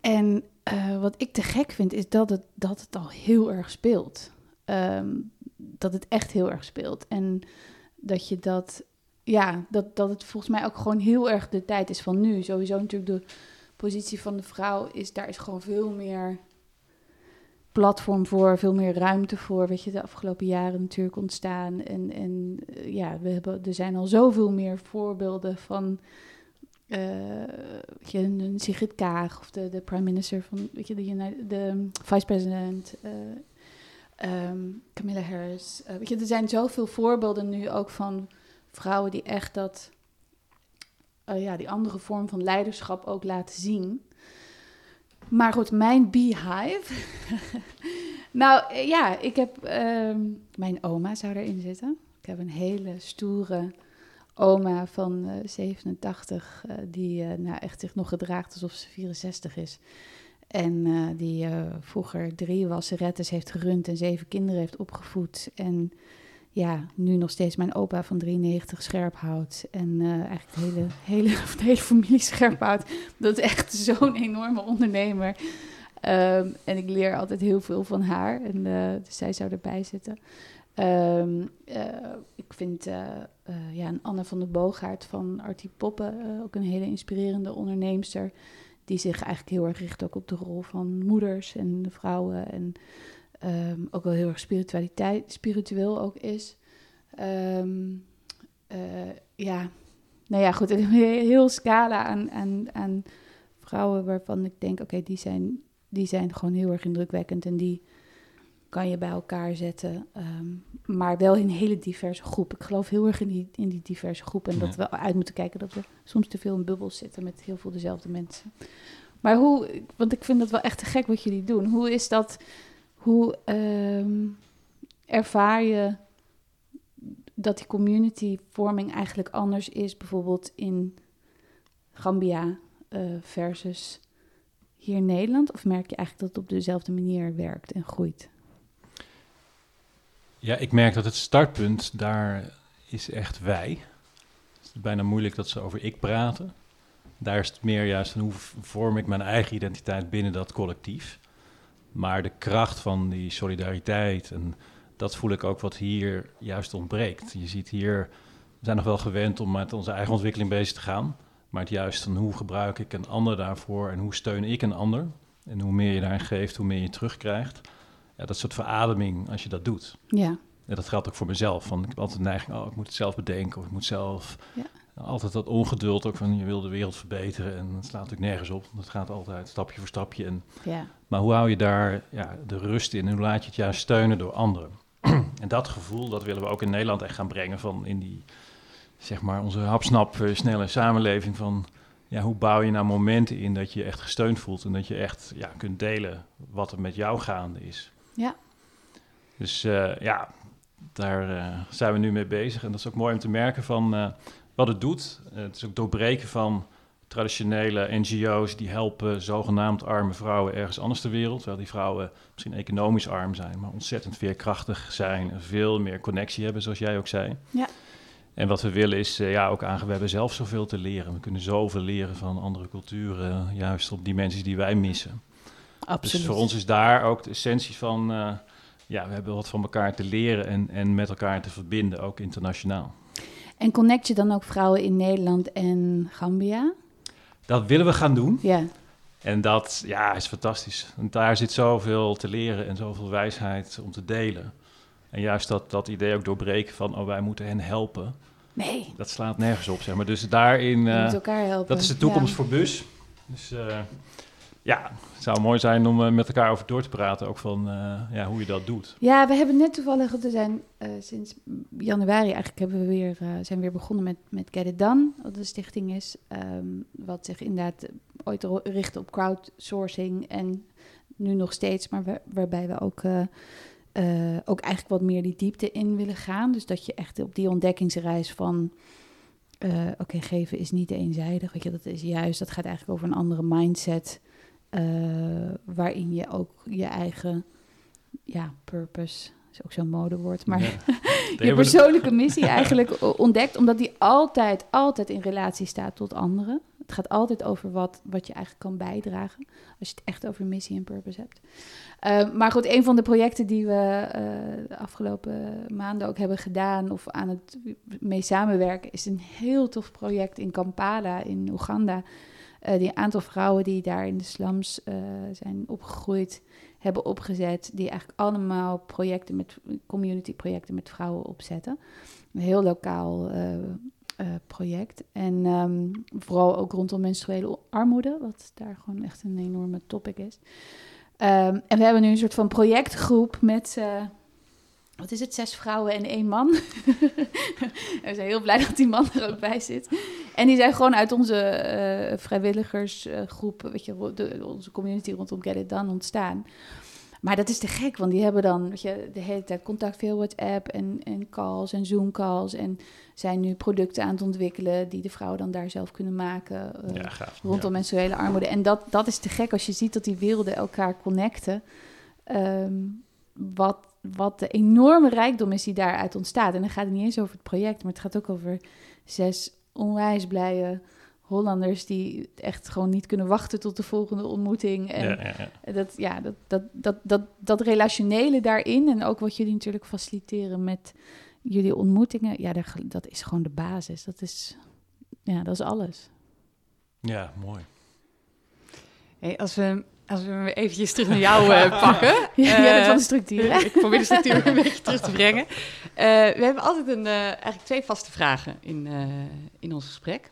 En eh, wat ik te gek vind, is dat het, dat het al heel erg speelt. Ehm, dat het echt heel erg speelt. En dat je dat, ja, dat, dat het volgens mij ook gewoon heel erg de tijd is van nu. Sowieso natuurlijk de positie van de vrouw is, daar is gewoon veel meer platform voor, veel meer ruimte voor. Weet je, de afgelopen jaren natuurlijk ontstaan. En, en eh, ja, we hebben, er zijn al zoveel meer voorbeelden van je, een Sigrid Kaag of de, de prime minister van, weet je, de, United, de vice president, eh, ehm, Camilla Harris. Eh, weet je, er zijn zoveel voorbeelden nu ook van vrouwen die echt dat, eh, ja, die andere vorm van leiderschap ook laten zien. Maar goed, mijn beehive. nou eh, ja, ik heb ehm, mijn oma zou erin zitten. Ik heb een hele stoere oma van eh, 87, eh, die eh, nou echt zich nog gedraagt alsof ze 64 is. En eh, die eh, vroeger drie wasserettes heeft gerund en zeven kinderen heeft opgevoed. En ja, nu nog steeds mijn opa van 93 scherp houdt. En eh, eigenlijk de hele, hele, de hele familie scherp houdt. Dat is echt zo'n enorme ondernemer. Ehm, en ik leer altijd heel veel van haar. En eh, dus zij zou erbij zitten. Ehm, eh, ik vind eh, eh, ja, Anne van der Boogaard van Artie Poppen ook een hele inspirerende onderneemster. Die zich eigenlijk heel erg richt ook op de rol van moeders en de vrouwen. En ehm, ook wel heel erg spiritualiteit, spiritueel ook is. Ehm, eh, ja, nou ja, goed. Een heel scala aan vrouwen waarvan ik denk, oké, die, zijn, die zijn gewoon heel erg indrukwekkend. En die, kan je bij elkaar zetten. ehm, maar wel in een hele diverse groep. Ik geloof heel erg in die, in die diverse groep. En dat we uit moeten kijken dat we soms te veel in bubbels zitten met heel veel dezelfde mensen. Maar hoe, want ik vind dat wel echt te gek wat jullie doen. Hoe is dat, hoe ehm, ervaar je dat die communityvorming eigenlijk anders is, bijvoorbeeld in Gambia eh, versus hier in Nederland? Of merk je eigenlijk dat het op dezelfde manier werkt en groeit? Ja, ik merk dat het startpunt daar is echt wij. Het is bijna moeilijk dat ze over ik praten. Daar is het meer juist van hoe vorm ik mijn eigen identiteit binnen dat collectief. Maar de kracht van die solidariteit en dat voel ik ook wat hier juist ontbreekt. Je ziet hier, we zijn nog wel gewend om met onze eigen ontwikkeling bezig te gaan. Maar het juist van hoe gebruik ik een ander daarvoor en hoe steun ik een ander. En hoe meer je daarin geeft, hoe meer je terugkrijgt. Ja, dat soort verademing als je dat doet. Ja, En dat geldt ook voor mezelf. Van, ik heb altijd de neiging, oh, ik moet het zelf bedenken of ik moet zelf... Ja. Altijd dat ongeduld ook van je wil de wereld verbeteren en het slaat natuurlijk nergens op. Dat gaat altijd stapje voor stapje. En, ja, maar hoe hou je daar ja, de rust in en hoe laat je het juist steunen door anderen? en dat gevoel, dat willen we ook in Nederland echt gaan brengen van in die, zeg maar, onze hapsnap eh, snelle samenleving van... Ja, hoe bouw je nou momenten in dat je je echt gesteund voelt en dat je echt ja, kunt delen wat er met jou gaande is? Ja. Dus eh, ja, daar eh, zijn we nu mee bezig. En dat is ook mooi om te merken van eh, wat het doet. Het is ook doorbreken van traditionele NGO's die helpen zogenaamd arme vrouwen ergens anders ter wereld. Terwijl die vrouwen misschien economisch arm zijn, maar ontzettend veerkrachtig zijn en veel meer connectie hebben, zoals jij ook zei. Ja. En wat we willen is ja, ook aangeven, we hebben zelf zoveel te leren. We kunnen zoveel leren van andere culturen, juist op dimensies die wij missen. Absoluut. Dus voor ons is daar ook de essentie van, eh, ja, we hebben wat van elkaar te leren en, en met elkaar te verbinden, ook internationaal. En connect je dan ook vrouwen in Nederland en Gambia? Dat willen we gaan doen. Ja, En dat ja, is fantastisch. Want daar zit zoveel te leren en zoveel wijsheid om te delen. En juist dat, dat idee ook doorbreken van, oh, wij moeten hen helpen. nee, Dat slaat nergens op, zeg maar. Dus daarin, moet elkaar helpen. dat is de toekomst Ja. voor bus. Dus eh, ja, het zou mooi zijn om eh, met elkaar over door te praten. Ook van eh, ja, hoe je dat doet. Ja, we hebben net toevallig, we zijn eh, sinds januari eigenlijk hebben we weer, zijn we weer begonnen met, met Get It Done, wat een stichting is, ehm, wat zich inderdaad ooit richtte op crowdsourcing en nu nog steeds, maar wa- waarbij we ook, eh, eh, ook eigenlijk wat meer die diepte in willen gaan. Dus dat je echt op die ontdekkingsreis van, eh, oké, geven is niet eenzijdig, weet je, dat is juist, dat gaat eigenlijk over een andere mindset, eh, waarin je ook je eigen ja, purpose is ook zo'n modewoord, maar Ja. je persoonlijke missie eigenlijk ontdekt, omdat die altijd, altijd in relatie staat tot anderen. Het gaat altijd over wat, wat je eigenlijk kan bijdragen, als je het echt over missie en purpose hebt. Eh, maar goed, een van de projecten die we eh, de afgelopen maanden ook hebben gedaan of aan het mee samenwerken, is een heel tof project in Kampala in Oeganda. Eh, die aantal vrouwen die daar in de slums eh, zijn opgegroeid, hebben opgezet, die eigenlijk allemaal projecten met community projecten met vrouwen opzetten. Een heel lokaal eh, project. En ehm, vooral ook rondom menstruele armoede, wat daar gewoon echt een enorme topic is. Ehm, en we hebben nu een soort van projectgroep met, wat is het, zes vrouwen en één man. we zijn heel blij dat die man er ook bij zit. En die zijn gewoon uit onze eh, vrijwilligersgroep, weet je, de, onze community rondom Get It Done ontstaan. Maar dat is te gek, want die hebben dan weet je, de hele tijd contact via WhatsApp en, en calls en Zoom-calls. En zijn nu producten aan het ontwikkelen die de vrouwen dan daar zelf kunnen maken. eh, Ja, gaaf. rondom Ja. menstruele armoede. En dat, dat is te gek als je ziet dat die werelden elkaar connecten. Ehm, wat, wat de enorme rijkdom is die daaruit ontstaat. En dan gaat het niet eens over het project, maar het gaat ook over zes onwijs blije Hollanders die echt gewoon niet kunnen wachten tot de volgende ontmoeting. En Ja, ja, ja. dat, ja, dat, dat, dat, dat, dat relationele daarin en ook wat jullie natuurlijk faciliteren met jullie ontmoetingen, ja, dat is gewoon de basis. Dat is, ja, dat is alles. ja, mooi. Hey, als, we, als we eventjes terug naar jou eh, pakken. Ja, jij bent Eh, van de structuur, hè? ik probeer de structuur een beetje terug te brengen. Eh, we hebben altijd een, eh, eigenlijk twee vaste vragen in, eh, in ons gesprek.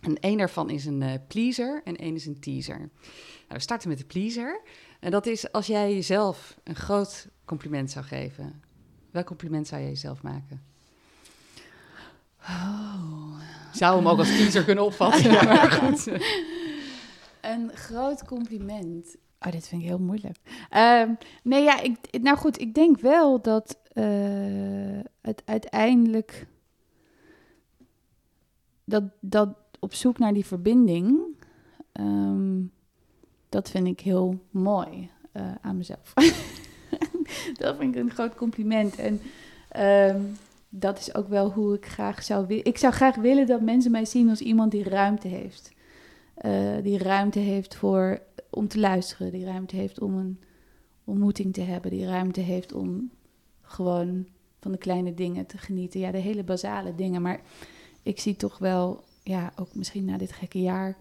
En één daarvan is een eh, pleaser en één is een teaser. Nou, we starten met de pleaser. En dat is als jij jezelf een groot compliment zou geven, welk compliment zou je jezelf maken? Oh. Zou hem ook als teaser kunnen opvatten. ja, maar goed. Een groot compliment. Oh, dit vind ik heel moeilijk. Ehm, nee, ja, ik, nou goed, ik denk wel dat eh, het uiteindelijk dat, dat op zoek naar die verbinding, ehm, dat vind ik heel mooi eh, aan mezelf. dat vind ik een groot compliment. En ehm, dat is ook wel hoe ik graag zou willen. Ik zou graag willen dat mensen mij zien als iemand die ruimte heeft. Eh, die ruimte heeft voor, om te luisteren. Die ruimte heeft om een ontmoeting te hebben. Die ruimte heeft om gewoon van de kleine dingen te genieten. Ja, de hele basale dingen. Maar ik zie toch wel, ja, ook misschien na dit gekke jaar,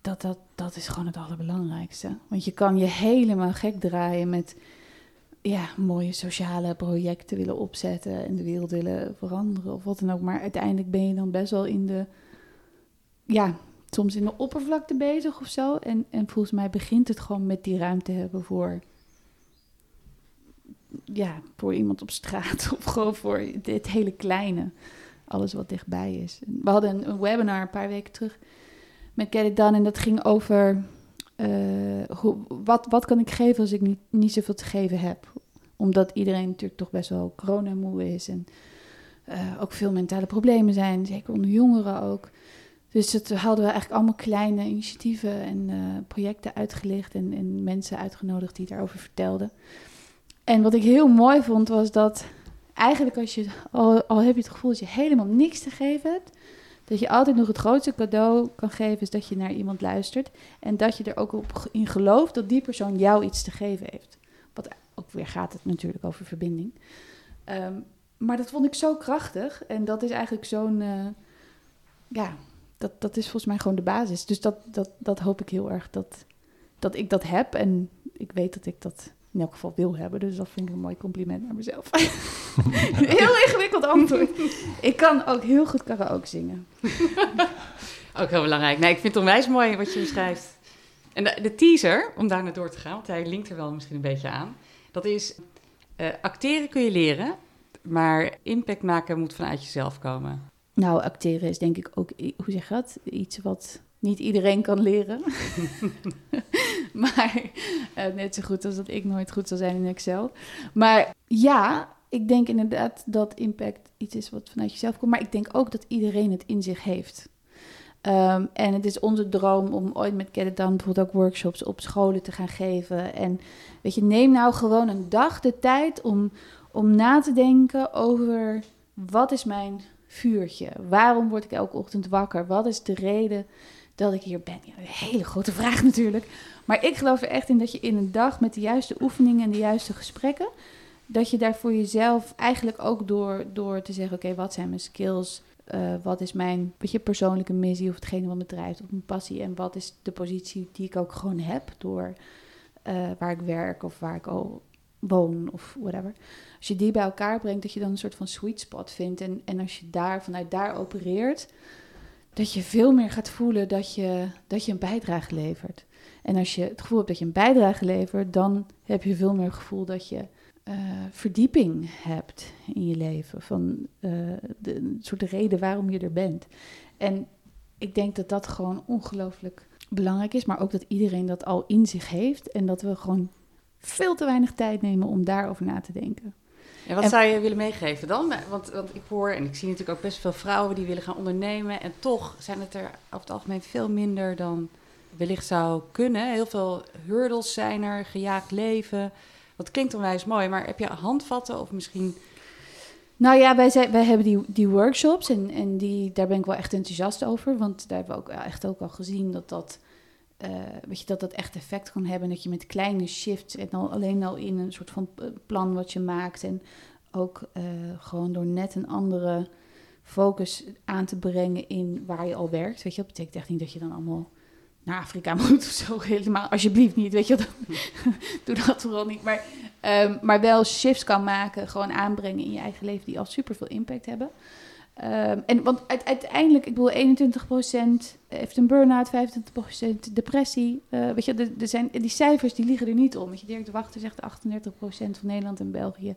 dat dat, dat is gewoon het allerbelangrijkste. Want je kan je helemaal gek draaien met ja, mooie sociale projecten willen opzetten en de wereld willen veranderen of wat dan ook. Maar uiteindelijk ben je dan best wel in de, ja, soms in de oppervlakte bezig of zo. En, en volgens mij begint het gewoon met die ruimte hebben voor, ja, voor iemand op straat of gewoon voor dit hele kleine. Alles wat dichtbij is. We hadden een, webinar een paar weken terug met Get It en dat ging over uh, hoe, wat, wat kan ik geven als ik niet, niet zoveel te geven heb? Omdat iedereen natuurlijk toch best wel coronamoe is en uh, ook veel mentale problemen zijn, zeker onder jongeren ook. Dus dat hadden we eigenlijk allemaal kleine initiatieven en uh, projecten uitgelicht en, en, mensen uitgenodigd die daarover vertelden. En wat ik heel mooi vond was dat eigenlijk als je, al, heb je het gevoel dat je helemaal niks te geven hebt, dat je altijd nog het grootste cadeau kan geven, is dat je naar iemand luistert. En dat je er ook op in gelooft dat die persoon jou iets te geven heeft. Wat ook weer gaat het natuurlijk over verbinding. Um, maar dat vond ik zo krachtig. En dat is eigenlijk zo'n. Uh, ja, dat, dat is volgens mij gewoon de basis. Dus dat, dat, dat hoop ik heel erg dat, dat ik dat heb. En ik weet dat ik dat in elk geval wil hebben. Dus dat vind ik een mooi compliment naar mezelf. heel ingewikkeld antwoord. ik kan ook heel goed karaoke zingen. ook heel belangrijk. Nee, ik vind het onwijs mooi wat je beschrijft. En de, teaser, om daar naar door te gaan, want hij linkt er wel misschien een beetje aan. Dat is, uh, acteren kun je leren, maar impact maken moet vanuit jezelf komen. Nou, acteren is denk ik ook, hoe zeg je dat? Iets wat niet iedereen kan leren. maar uh, net zo goed als dat ik nooit goed zal zijn in Excel. Maar ja, ik denk inderdaad dat impact iets is wat vanuit jezelf komt. Maar ik denk ook dat iedereen het in zich heeft. Um, en het is onze droom om ooit met Get It Done bijvoorbeeld ook workshops op scholen te gaan geven. En weet je, neem nou gewoon een dag de tijd om, om na te denken over wat is mijn vuurtje? Waarom word ik elke ochtend wakker? Wat is de reden dat ik hier ben? Ja, een hele grote vraag natuurlijk. Maar ik geloof er echt in dat je in een dag met de juiste oefeningen en de juiste gesprekken, dat je daar voor jezelf eigenlijk ook door, door te zeggen: oké, wat zijn mijn skills? Uh, wat is mijn weet je, persoonlijke missie of hetgene wat me drijft of mijn passie? En wat is de positie die ik ook gewoon heb door uh, waar ik werk of waar ik al woon of whatever. Als je die bij elkaar brengt, dat je dan een soort van sweet spot vindt. En, en als je daar vanuit daar opereert, dat je veel meer gaat voelen dat je, dat je een bijdrage levert. En als je het gevoel hebt dat je een bijdrage levert, dan heb je veel meer gevoel dat je uh, verdieping hebt in je leven. Van uh, de soort reden waarom je er bent. En ik denk dat dat gewoon ongelooflijk belangrijk is. Maar ook dat iedereen dat al in zich heeft. En dat we gewoon veel te weinig tijd nemen om daarover na te denken. En wat zou je willen meegeven dan? Want, want ik hoor en ik zie natuurlijk ook best veel vrouwen die willen gaan ondernemen. En toch zijn het er over het algemeen veel minder dan wellicht zou kunnen. Heel veel hurdles zijn er, gejaagd leven. Wat klinkt onwijs mooi, maar heb je handvatten of misschien... Nou ja, wij, zijn, wij hebben die, die workshops en, en die, daar ben ik wel echt enthousiast over. Want daar hebben we ook echt ook al gezien dat dat, uh, weet je, dat dat echt effect kan hebben. Dat je met kleine shifts en al, alleen al in een soort van plan wat je maakt. En ook uh, gewoon door net een andere focus aan te brengen in waar je al werkt. Weet je, dat betekent echt niet dat je dan allemaal naar Afrika moet of zo. Helemaal, alsjeblieft niet, weet je. Dat, doe dat vooral niet. Maar, um, maar wel shifts kan maken, gewoon aanbrengen in je eigen leven die al super veel impact hebben. Ehm, en want uiteindelijk, ik bedoel, 21% heeft een burn-out, 25% depressie. Uh, weet je, er, zijn, die cijfers die liggen er niet om. Weet je, Dirk de Wachter zegt 38% van Nederland en België.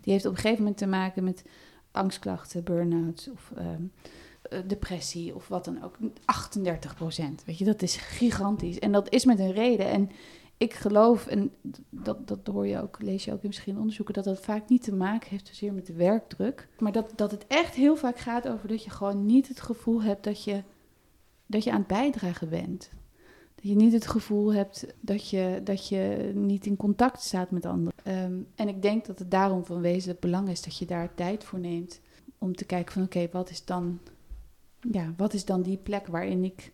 Die heeft op een gegeven moment te maken met angstklachten, burn-out of ehm, eh, depressie of wat dan ook. 38%. Weet je, dat is gigantisch. En dat is met een reden. En ik geloof, en dat, dat hoor je ook, lees je ook in onderzoeken, dat dat vaak niet te maken heeft zozeer met de werkdruk. Maar dat, dat het echt heel vaak gaat over dat je gewoon niet het gevoel hebt dat je, dat je aan het bijdragen bent. Dat je niet het gevoel hebt dat je, dat je niet in contact staat met anderen. Ehm, en ik denk dat het daarom van wezenlijk belang is dat je daar tijd voor neemt. Om te kijken van oké, wat is dan ja, wat is dan die plek waarin ik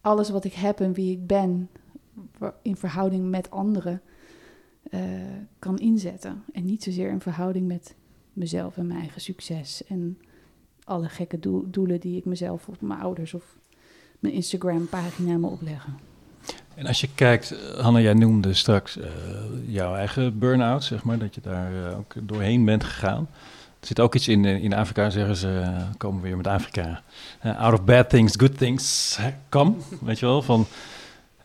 alles wat ik heb en wie ik ben in verhouding met anderen uh, kan inzetten. En niet zozeer in verhouding met mezelf en mijn eigen succes. En alle gekke doelen die ik mezelf of mijn ouders of mijn Instagram-pagina me opleggen. En als je kijkt, Hanna, jij noemde straks uh, jouw eigen burn-out, zeg maar, dat je daar ook doorheen bent gegaan. Er zit ook iets in, in Afrika, zeggen ze, komen we weer met Afrika. out of bad things, good things come, weet je wel, van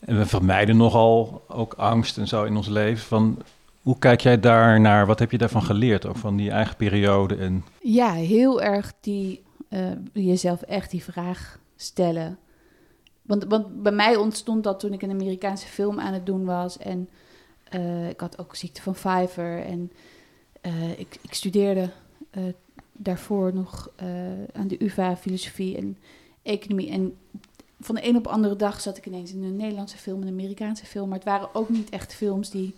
en we vermijden nogal ook angst en zo in ons leven. Van, hoe kijk jij daar naar? Wat heb je daarvan geleerd? Ook van die eigen periode? En... Ja, heel erg die, uh, jezelf echt die vraag stellen. Want, want bij mij ontstond dat toen ik een Amerikaanse film aan het doen was. En uh, ik had ook ziekte van Fiverr. En uh, ik, ik, studeerde daarvoor nog aan de UvA filosofie en economie. En van de een op de andere dag zat ik ineens in een Nederlandse film, een Amerikaanse film. Maar het waren ook niet echt films die.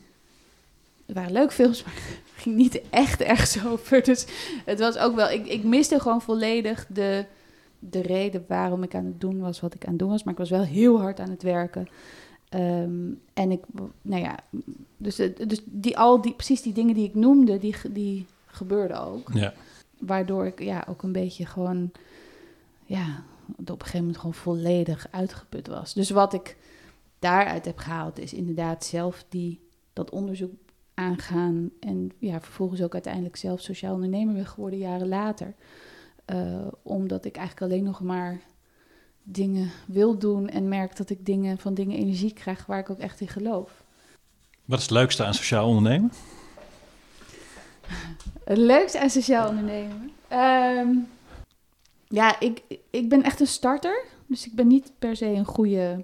Het waren leuke films, maar het ging niet echt ergens over. Dus het was ook wel. Ik, ik miste gewoon volledig de, de reden waarom ik aan het doen was wat ik aan het doen was. Maar ik was wel heel hard aan het werken. Ehm, en ik, nou ja, dus, dus die, al die, precies die dingen die ik noemde, die, die gebeurden ook. Ja. Waardoor ik ja, ook een beetje gewoon, ja, op een gegeven moment gewoon volledig uitgeput was. Dus wat ik daaruit heb gehaald is inderdaad zelf die, dat onderzoek aangaan. En ja, vervolgens ook uiteindelijk zelf sociaal ondernemer ben geworden jaren later. Uh, omdat ik eigenlijk alleen nog maar dingen wil doen en merk dat ik dingen, van dingen energie krijg waar ik ook echt in geloof. Wat is het leukste aan sociaal ondernemen? Het leukste aan sociaal ondernemen? Um, ja, ik, ik ben echt een starter. Dus ik ben niet per se een goede.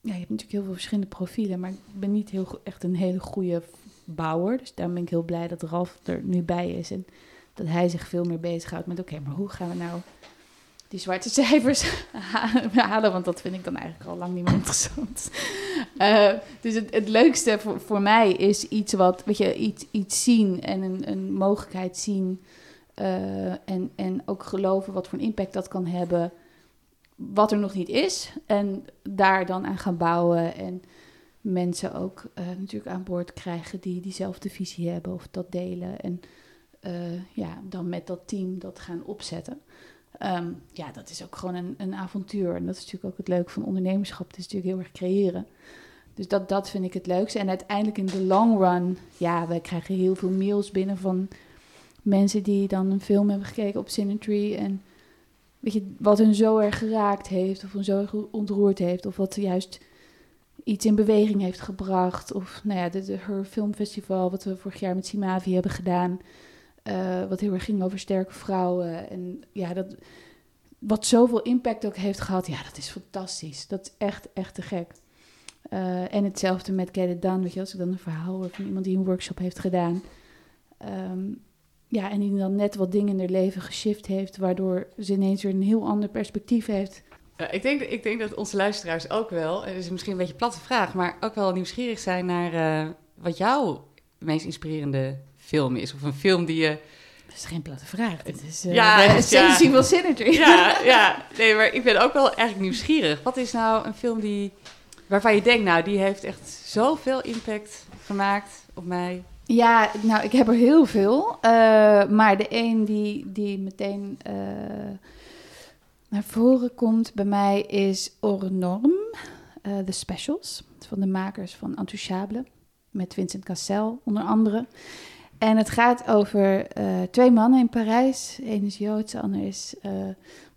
Ja, je hebt natuurlijk heel veel verschillende profielen, maar ik ben niet heel, echt een hele goede bouwer. Dus daar ben ik heel blij dat Ralf er nu bij is. En dat hij zich veel meer bezighoudt met: oké, maar hoe gaan we nou die zwarte cijfers halen? Want dat vind ik dan eigenlijk al lang niet meer interessant. Uh, dus het, het leukste voor, voor mij is iets wat, weet je, iets, iets zien en een, een mogelijkheid zien uh, en, en ook geloven wat voor een impact dat kan hebben, wat er nog niet is. En daar dan aan gaan bouwen en mensen ook uh, natuurlijk aan boord krijgen die diezelfde visie hebben of dat delen. En uh, ja, dan met dat team dat gaan opzetten. Um, ja, dat is ook gewoon een, een avontuur. En dat is natuurlijk ook het leuke van ondernemerschap. Het is natuurlijk heel erg creëren. Dus dat, dat vind ik het leukste. En uiteindelijk in de long run, ja, wij krijgen heel veel mails binnen van mensen die dan een film hebben gekeken op Cinetree en weet je, wat hun zo erg geraakt heeft of hun zo erg ontroerd heeft of wat juist iets in beweging heeft gebracht of nou ja, de, de Her Filmfestival wat we vorig jaar met Simavi hebben gedaan, uh, wat heel erg ging over sterke vrouwen en ja, dat wat zoveel impact ook heeft gehad, ja, dat is fantastisch. Dat is echt, echt te gek. Uh, en hetzelfde met Get Done, weet je, als ik dan een verhaal hoor van iemand die een workshop heeft gedaan. Um, ja, en die dan net wat dingen in haar leven geshift heeft, waardoor ze ineens weer een heel ander perspectief heeft. Ik, denk, ik denk dat onze luisteraars ook wel, het is misschien een beetje een platte vraag, maar ook wel nieuwsgierig zijn naar uh, wat jouw meest inspirerende film is. Of een film die je. Dat is geen platte vraag. Het is uh, ja, essentie ja. Synergy. Ja, ja, nee, maar ik ben ook wel eigenlijk nieuwsgierig. Wat is nou een film die, waarvan je denkt, nou, die heeft echt zoveel impact gemaakt op mij? Ja, nou, ik heb er heel veel. Uh, maar de een die, die meteen uh, naar voren komt bij mij is Ornorm, uh, The Specials, van de makers van Intouchable, met Vincent Cassel onder andere. En het gaat over eh, twee mannen in Parijs. Eén is Joods, de ander is eh,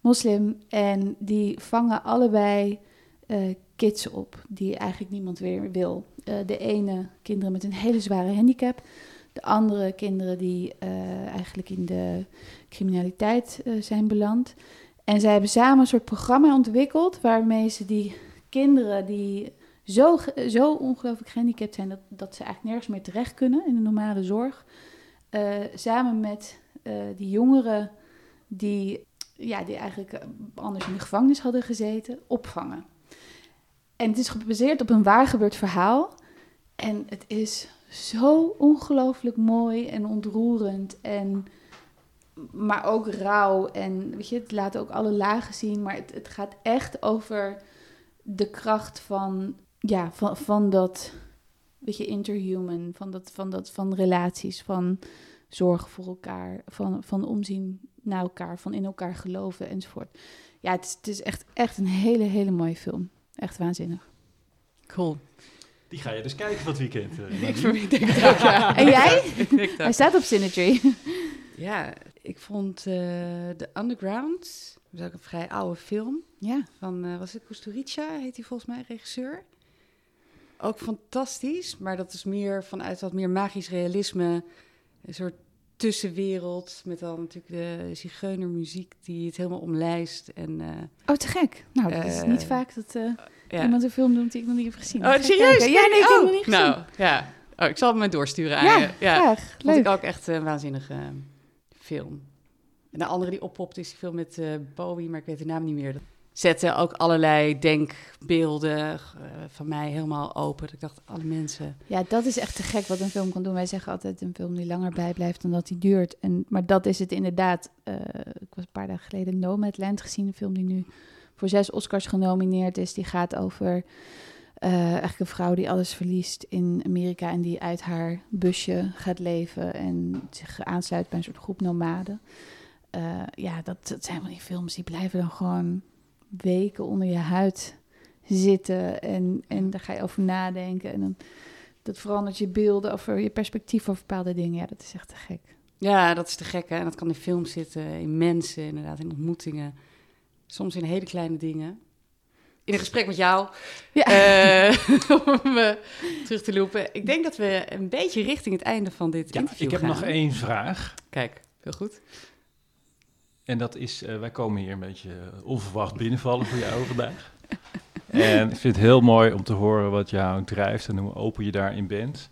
moslim. En die vangen allebei eh, kids op die eigenlijk niemand weer wil. Eh, de ene kinderen met een hele zware handicap. De andere kinderen die eh, eigenlijk in de criminaliteit eh, zijn beland. En zij hebben samen een soort programma ontwikkeld waarmee ze die kinderen die zo, zo ongelooflijk gehandicapt zijn dat, dat ze eigenlijk nergens meer terecht kunnen in de normale zorg. samen met die jongeren die, ja, die eigenlijk anders in de gevangenis hadden gezeten, opvangen. En het is gebaseerd op een waar gebeurd verhaal. En het is zo ongelooflijk mooi en ontroerend. En, maar ook rauw. En weet je, het laat ook alle lagen zien. Maar het, het gaat echt over de kracht van, ja, van, van dat, weet je, interhuman. Van, dat, van, dat, van relaties, van zorgen voor elkaar. Van, van omzien naar elkaar, van in elkaar geloven enzovoort. Ja, het is, het is echt, echt een hele, hele mooie film. Echt waanzinnig. Cool. Die ga je dus kijken het weekend. eh, Ik, denk het ook, ja. En jij? Hij dat. staat op Synergy. Ja, ik vond eh The Underground, dat is ook een vrij oude film, Ja. van, eh, was het Kusturica, heet hij volgens mij, regisseur. Ook fantastisch, maar dat is meer vanuit wat meer magisch realisme, een soort tussenwereld, met dan natuurlijk de zigeunermuziek die het helemaal omlijst. En, eh, Oh, te gek. Nou, dat is Eh, niet vaak dat eh, ja. iemand een film doet die ik nog niet heb gezien. Oh, serieus? Ja, nee, ik oh, nog niet gezien. Nou, ja. Oh, ik zal het maar doorsturen aan ja, je. Ja, graag. vond Leuk. ik ook echt een waanzinnige eh, film. En de andere die oppopt is die film met eh, Bowie, maar ik weet de naam niet meer. Dat zette ook allerlei denkbeelden eh, van mij helemaal open. Ik dacht, alle mensen... Ja, dat is echt te gek wat een film kan doen. Wij zeggen altijd een film die langer bijblijft dan dat die duurt. En, maar dat is het inderdaad. Eh, ik was een paar dagen geleden Nomadland gezien, een film die nu voor zes Oscars genomineerd is. Die gaat over eh, eigenlijk een vrouw die alles verliest in Amerika en die uit haar busje gaat leven en zich aansluit bij een soort groep nomaden. Ja, dat, dat zijn van die films die blijven dan gewoon weken onder je huid zitten en, en daar ga je over nadenken en dan dat verandert je beelden over je perspectief over bepaalde dingen. Ja, dat is echt te gek. Ja, dat is te gek, hè? En dat kan in films zitten, in mensen, inderdaad, in ontmoetingen. Soms in hele kleine dingen. In een gesprek met jou, Ja. eh, om eh, terug te lopen. Ik denk dat we een beetje richting het einde van dit Ja, interview ik heb gaan. nog één vraag. Kijk, heel goed. En dat is, eh, wij komen hier een beetje eh, onverwacht binnenvallen voor jou vandaag. En ik vind het heel mooi om te horen wat jou drijft en hoe open je daarin bent.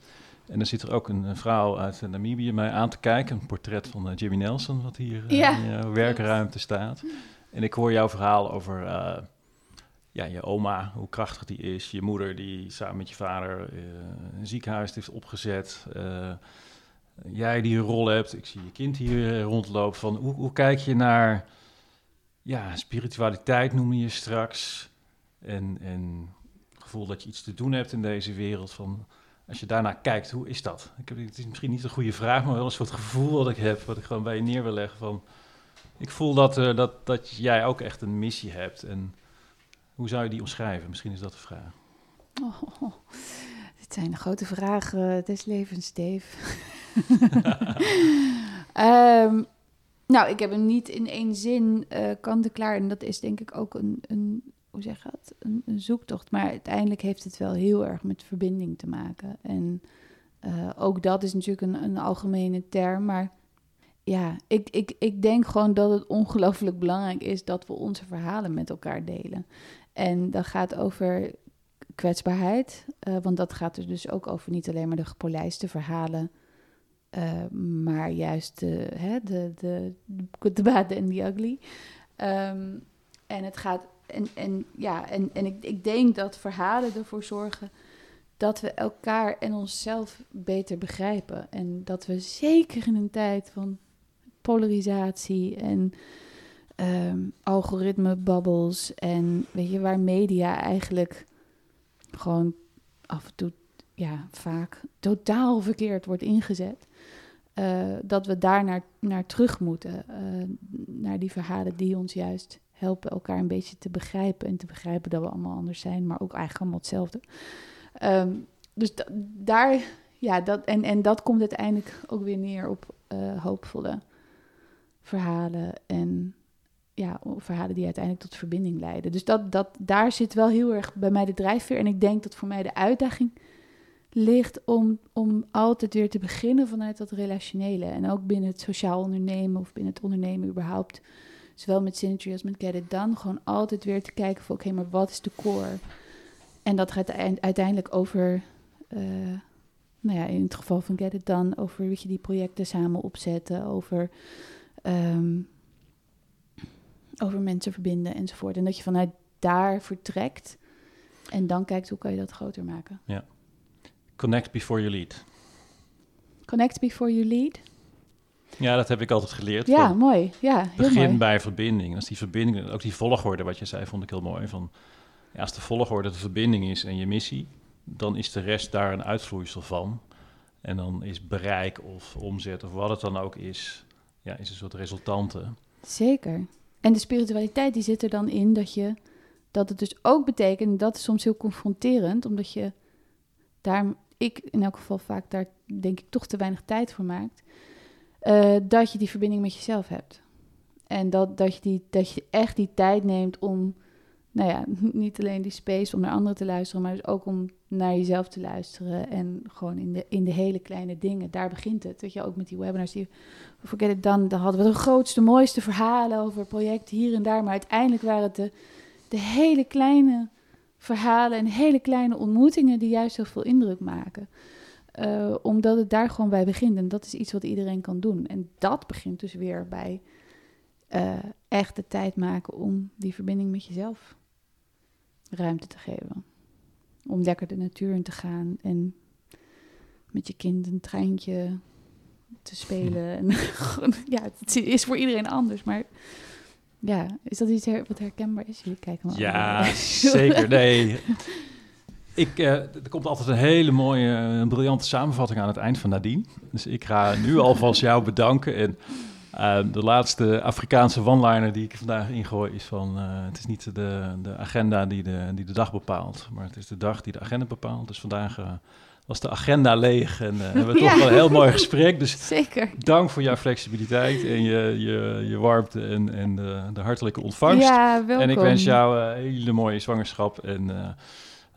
En dan zit er ook een, een vrouw uit eh, Namibië mij aan te kijken. Een portret van eh, Jimmy Nelson, wat hier Ja. in jouw werkruimte staat. En ik hoor jouw verhaal over ja, je oma, hoe krachtig die is. Je moeder die samen met je vader een ziekenhuis heeft opgezet. Eh, jij die een rol hebt. Ik zie je kind hier eh, rondlopen. Van hoe, hoe kijk je naar ja, spiritualiteit noemde je straks. En, en het gevoel dat je iets te doen hebt in deze wereld. Van, als je daarnaar kijkt, hoe is dat? Ik heb, het is misschien niet een goede vraag, maar wel een soort gevoel wat ik heb. Wat ik gewoon bij je neer wil leggen. Van, ik voel dat, eh, dat, dat jij ook echt een missie hebt. En hoe zou je die omschrijven? Misschien is dat de vraag. Oh, dit zijn de grote vragen des levens, Dave. Ehm, nou, ik heb hem niet in één zin eh kant-en-klaar. En dat is denk ik ook een, een hoe zeg je dat? Een, een zoektocht. Maar uiteindelijk heeft het wel heel erg met verbinding te maken. En eh, ook dat is natuurlijk een, een algemene term. Maar ja, ik, ik, ik denk gewoon dat het ongelooflijk belangrijk is dat we onze verhalen met elkaar delen. En dat gaat over kwetsbaarheid. eh, want dat gaat er dus ook over niet alleen maar de gepolijste verhalen. Eh, maar juist de, hè, de, de, de, bad en de ugly. Ehm, en het gaat. En, en ja, en, en ik, ik denk dat verhalen ervoor zorgen dat we elkaar en onszelf beter begrijpen. En dat we zeker in een tijd van polarisatie en ehm algoritme bubbles en weet je waar media eigenlijk gewoon af en toe ja vaak totaal verkeerd wordt ingezet. Eh, dat we daar naar, naar terug moeten. eh, naar die verhalen die ons juist helpen elkaar een beetje te begrijpen. En te begrijpen dat we allemaal anders zijn, maar ook eigenlijk allemaal hetzelfde. Ehm, dus da- daar, ja, dat, en, en dat komt uiteindelijk ook weer neer op eh, hoopvolle verhalen en ja, verhalen die uiteindelijk tot verbinding leiden. Dus dat, dat, daar zit wel heel erg bij mij de drijfveer. En ik denk dat voor mij de uitdaging ligt om, om altijd weer te beginnen vanuit dat relationele. En ook binnen het sociaal ondernemen of binnen het ondernemen überhaupt. Zowel met Synergy als met Get It Done. Gewoon altijd weer te kijken van oké, maar wat is de core? En dat gaat uiteindelijk over, uh, nou ja, in het geval van Get It Done, over weet je, die projecten samen opzetten, over, um, over mensen verbinden enzovoort. En dat je vanuit daar vertrekt en dan kijkt hoe kan je dat groter maken. Ja. Connect before you lead. Connect before you lead. Ja, dat heb ik altijd geleerd. Ja, mooi. Ja, heel begin mooi. bij verbinding. Als die verbinding, ook die volgorde wat je zei, vond ik heel mooi. Van, ja, als de volgorde de verbinding is en je missie, dan is de rest daar een uitvloeisel van. En dan is bereik of omzet of wat het dan ook is, ja, is een soort resultante. Zeker. En de spiritualiteit die zit er dan in dat je dat het dus ook betekent, dat is soms heel confronterend, omdat je daar, ik in elk geval vaak daar denk ik toch te weinig tijd voor maakt, uh, dat je die verbinding met jezelf hebt. En dat, dat, je die, dat je echt die tijd neemt om, nou ja, niet alleen die space om naar anderen te luisteren, maar dus ook om naar jezelf te luisteren. En gewoon in de, in de hele kleine dingen, daar begint het. Dat je ook met die webinars, die Forget It Dan, dan hadden we de grootste, mooiste verhalen over projecten hier en daar. Maar uiteindelijk waren het de, de hele kleine verhalen en hele kleine ontmoetingen die juist heel veel indruk maken. Uh, omdat het daar gewoon bij begint. En dat is iets wat iedereen kan doen. En dat begint dus weer bij uh, echt de tijd maken om die verbinding met jezelf ruimte te geven. Om lekker de natuur in te gaan en met je kind een treintje te spelen. En, ja, het is voor iedereen anders, maar ja, is dat iets wat herkenbaar is? Jullie kijken maar. Ja, zeker. Nee. Ik, uh, er komt altijd een hele mooie, een briljante samenvatting aan het eind van Nadine. Dus ik ga nu alvast jou bedanken. En uh, de laatste Afrikaanse one-liner die ik vandaag ingooi is van... Uh, het is niet de, de agenda die de, die de dag bepaalt, maar het is de dag die de agenda bepaalt. Dus vandaag was de agenda leeg en hebben we toch wel een heel mooi gesprek. Dus Zeker. dank voor jouw flexibiliteit en je, je, je warmte en, en de, de hartelijke ontvangst. Ja, welkom. En ik wens jou een hele mooie zwangerschap en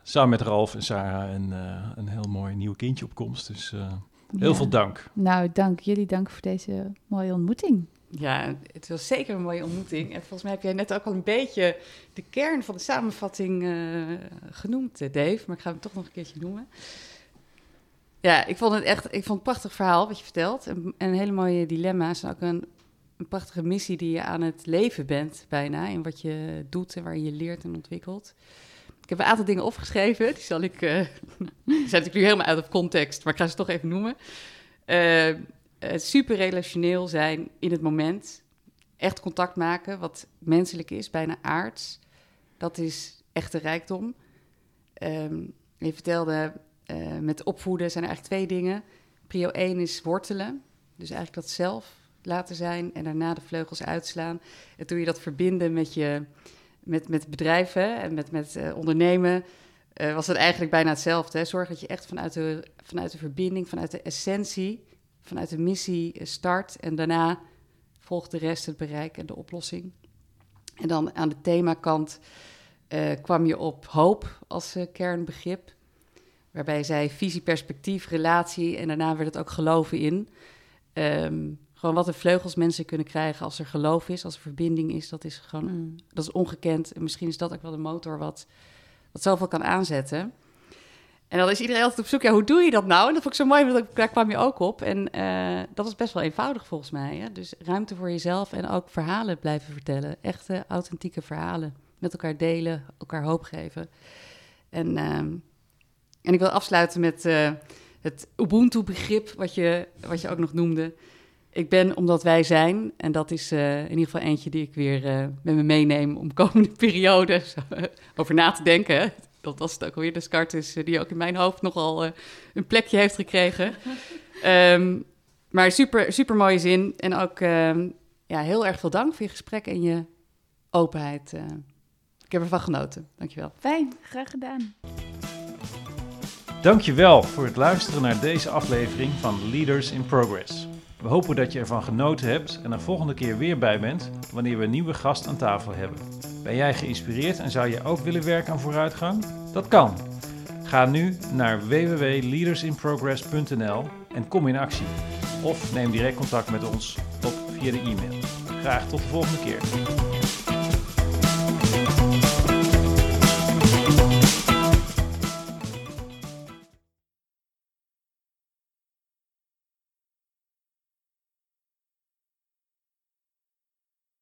samen met Ralf en Sarah en, uh, een heel mooi nieuw kindje op komst. Dus uh, heel ja. veel dank. Nou, dank jullie. Dank voor deze mooie ontmoeting. Ja, het was zeker een mooie ontmoeting. En volgens mij heb jij net ook al een beetje de kern van de samenvatting uh, genoemd, Dave. Maar ik ga hem toch nog een keertje noemen. Ja, ik vond het echt ik vond het een prachtig verhaal wat je vertelt. En, en hele mooie dilemma's. En ook een, prachtige missie die je aan het leven bent, bijna. In wat je doet en waar je leert en ontwikkelt. Ik heb een aantal dingen opgeschreven. Die zal ik. Uh, zijn natuurlijk nu helemaal uit of context, maar ik ga ze toch even noemen. Uh, super relationeel zijn in het moment. Echt contact maken, wat menselijk is, bijna aards. Dat is echte rijkdom. Um, je vertelde, uh, met opvoeden zijn er eigenlijk twee dingen. Prio 1 is wortelen. Dus eigenlijk dat zelf laten zijn en daarna de vleugels uitslaan. En toen je dat verbinden met je met, met bedrijven en met, met uh, ondernemen uh, was het eigenlijk bijna hetzelfde. Hè? Zorg dat je echt vanuit de, vanuit de verbinding, vanuit de essentie, vanuit de missie start. En daarna volgt de rest het bereik en de oplossing. En dan aan de themakant kwam je op hoop als kernbegrip. Waarbij zij visie, perspectief, relatie en daarna werd het ook geloven in. Um, gewoon wat de vleugels mensen kunnen krijgen als er geloof is, als er verbinding is. Dat is gewoon mm. dat is ongekend. En misschien is dat ook wel de motor wat, wat zoveel kan aanzetten. En dan is iedereen altijd op zoek, ja, hoe doe je dat nou? En dat vond ik zo mooi, want daar kwam je ook op. En uh, dat is best wel eenvoudig volgens mij. Hè? Dus ruimte voor jezelf en ook verhalen blijven vertellen. Echte, authentieke verhalen. Met elkaar delen, elkaar hoop geven. En, uh, en ik wil afsluiten met uh, het Ubuntu-begrip, wat je, wat je ook nog noemde. Ik ben omdat wij zijn. En dat is uh, in ieder geval eentje die ik weer uh, met me meeneem om komende periode over na te denken. Dat was het ook alweer. Descartes, uh, die ook in mijn hoofd nogal een plekje heeft gekregen. um, maar super, super mooie zin. En ook um, ja, heel erg veel dank voor je gesprek en je openheid. ik heb ervan genoten. Dankjewel. Fijn, graag gedaan. Dankjewel voor het luisteren naar deze aflevering van Leaders in Progress. We hopen dat je ervan genoten hebt en er volgende keer weer bij bent wanneer we een nieuwe gast aan tafel hebben. Ben jij geïnspireerd en zou je ook willen werken aan vooruitgang? Dat kan. Ga nu naar www.leadersinprogress.nl en kom in actie. Of neem direct contact met ons op via de e-mail. Graag tot de volgende keer.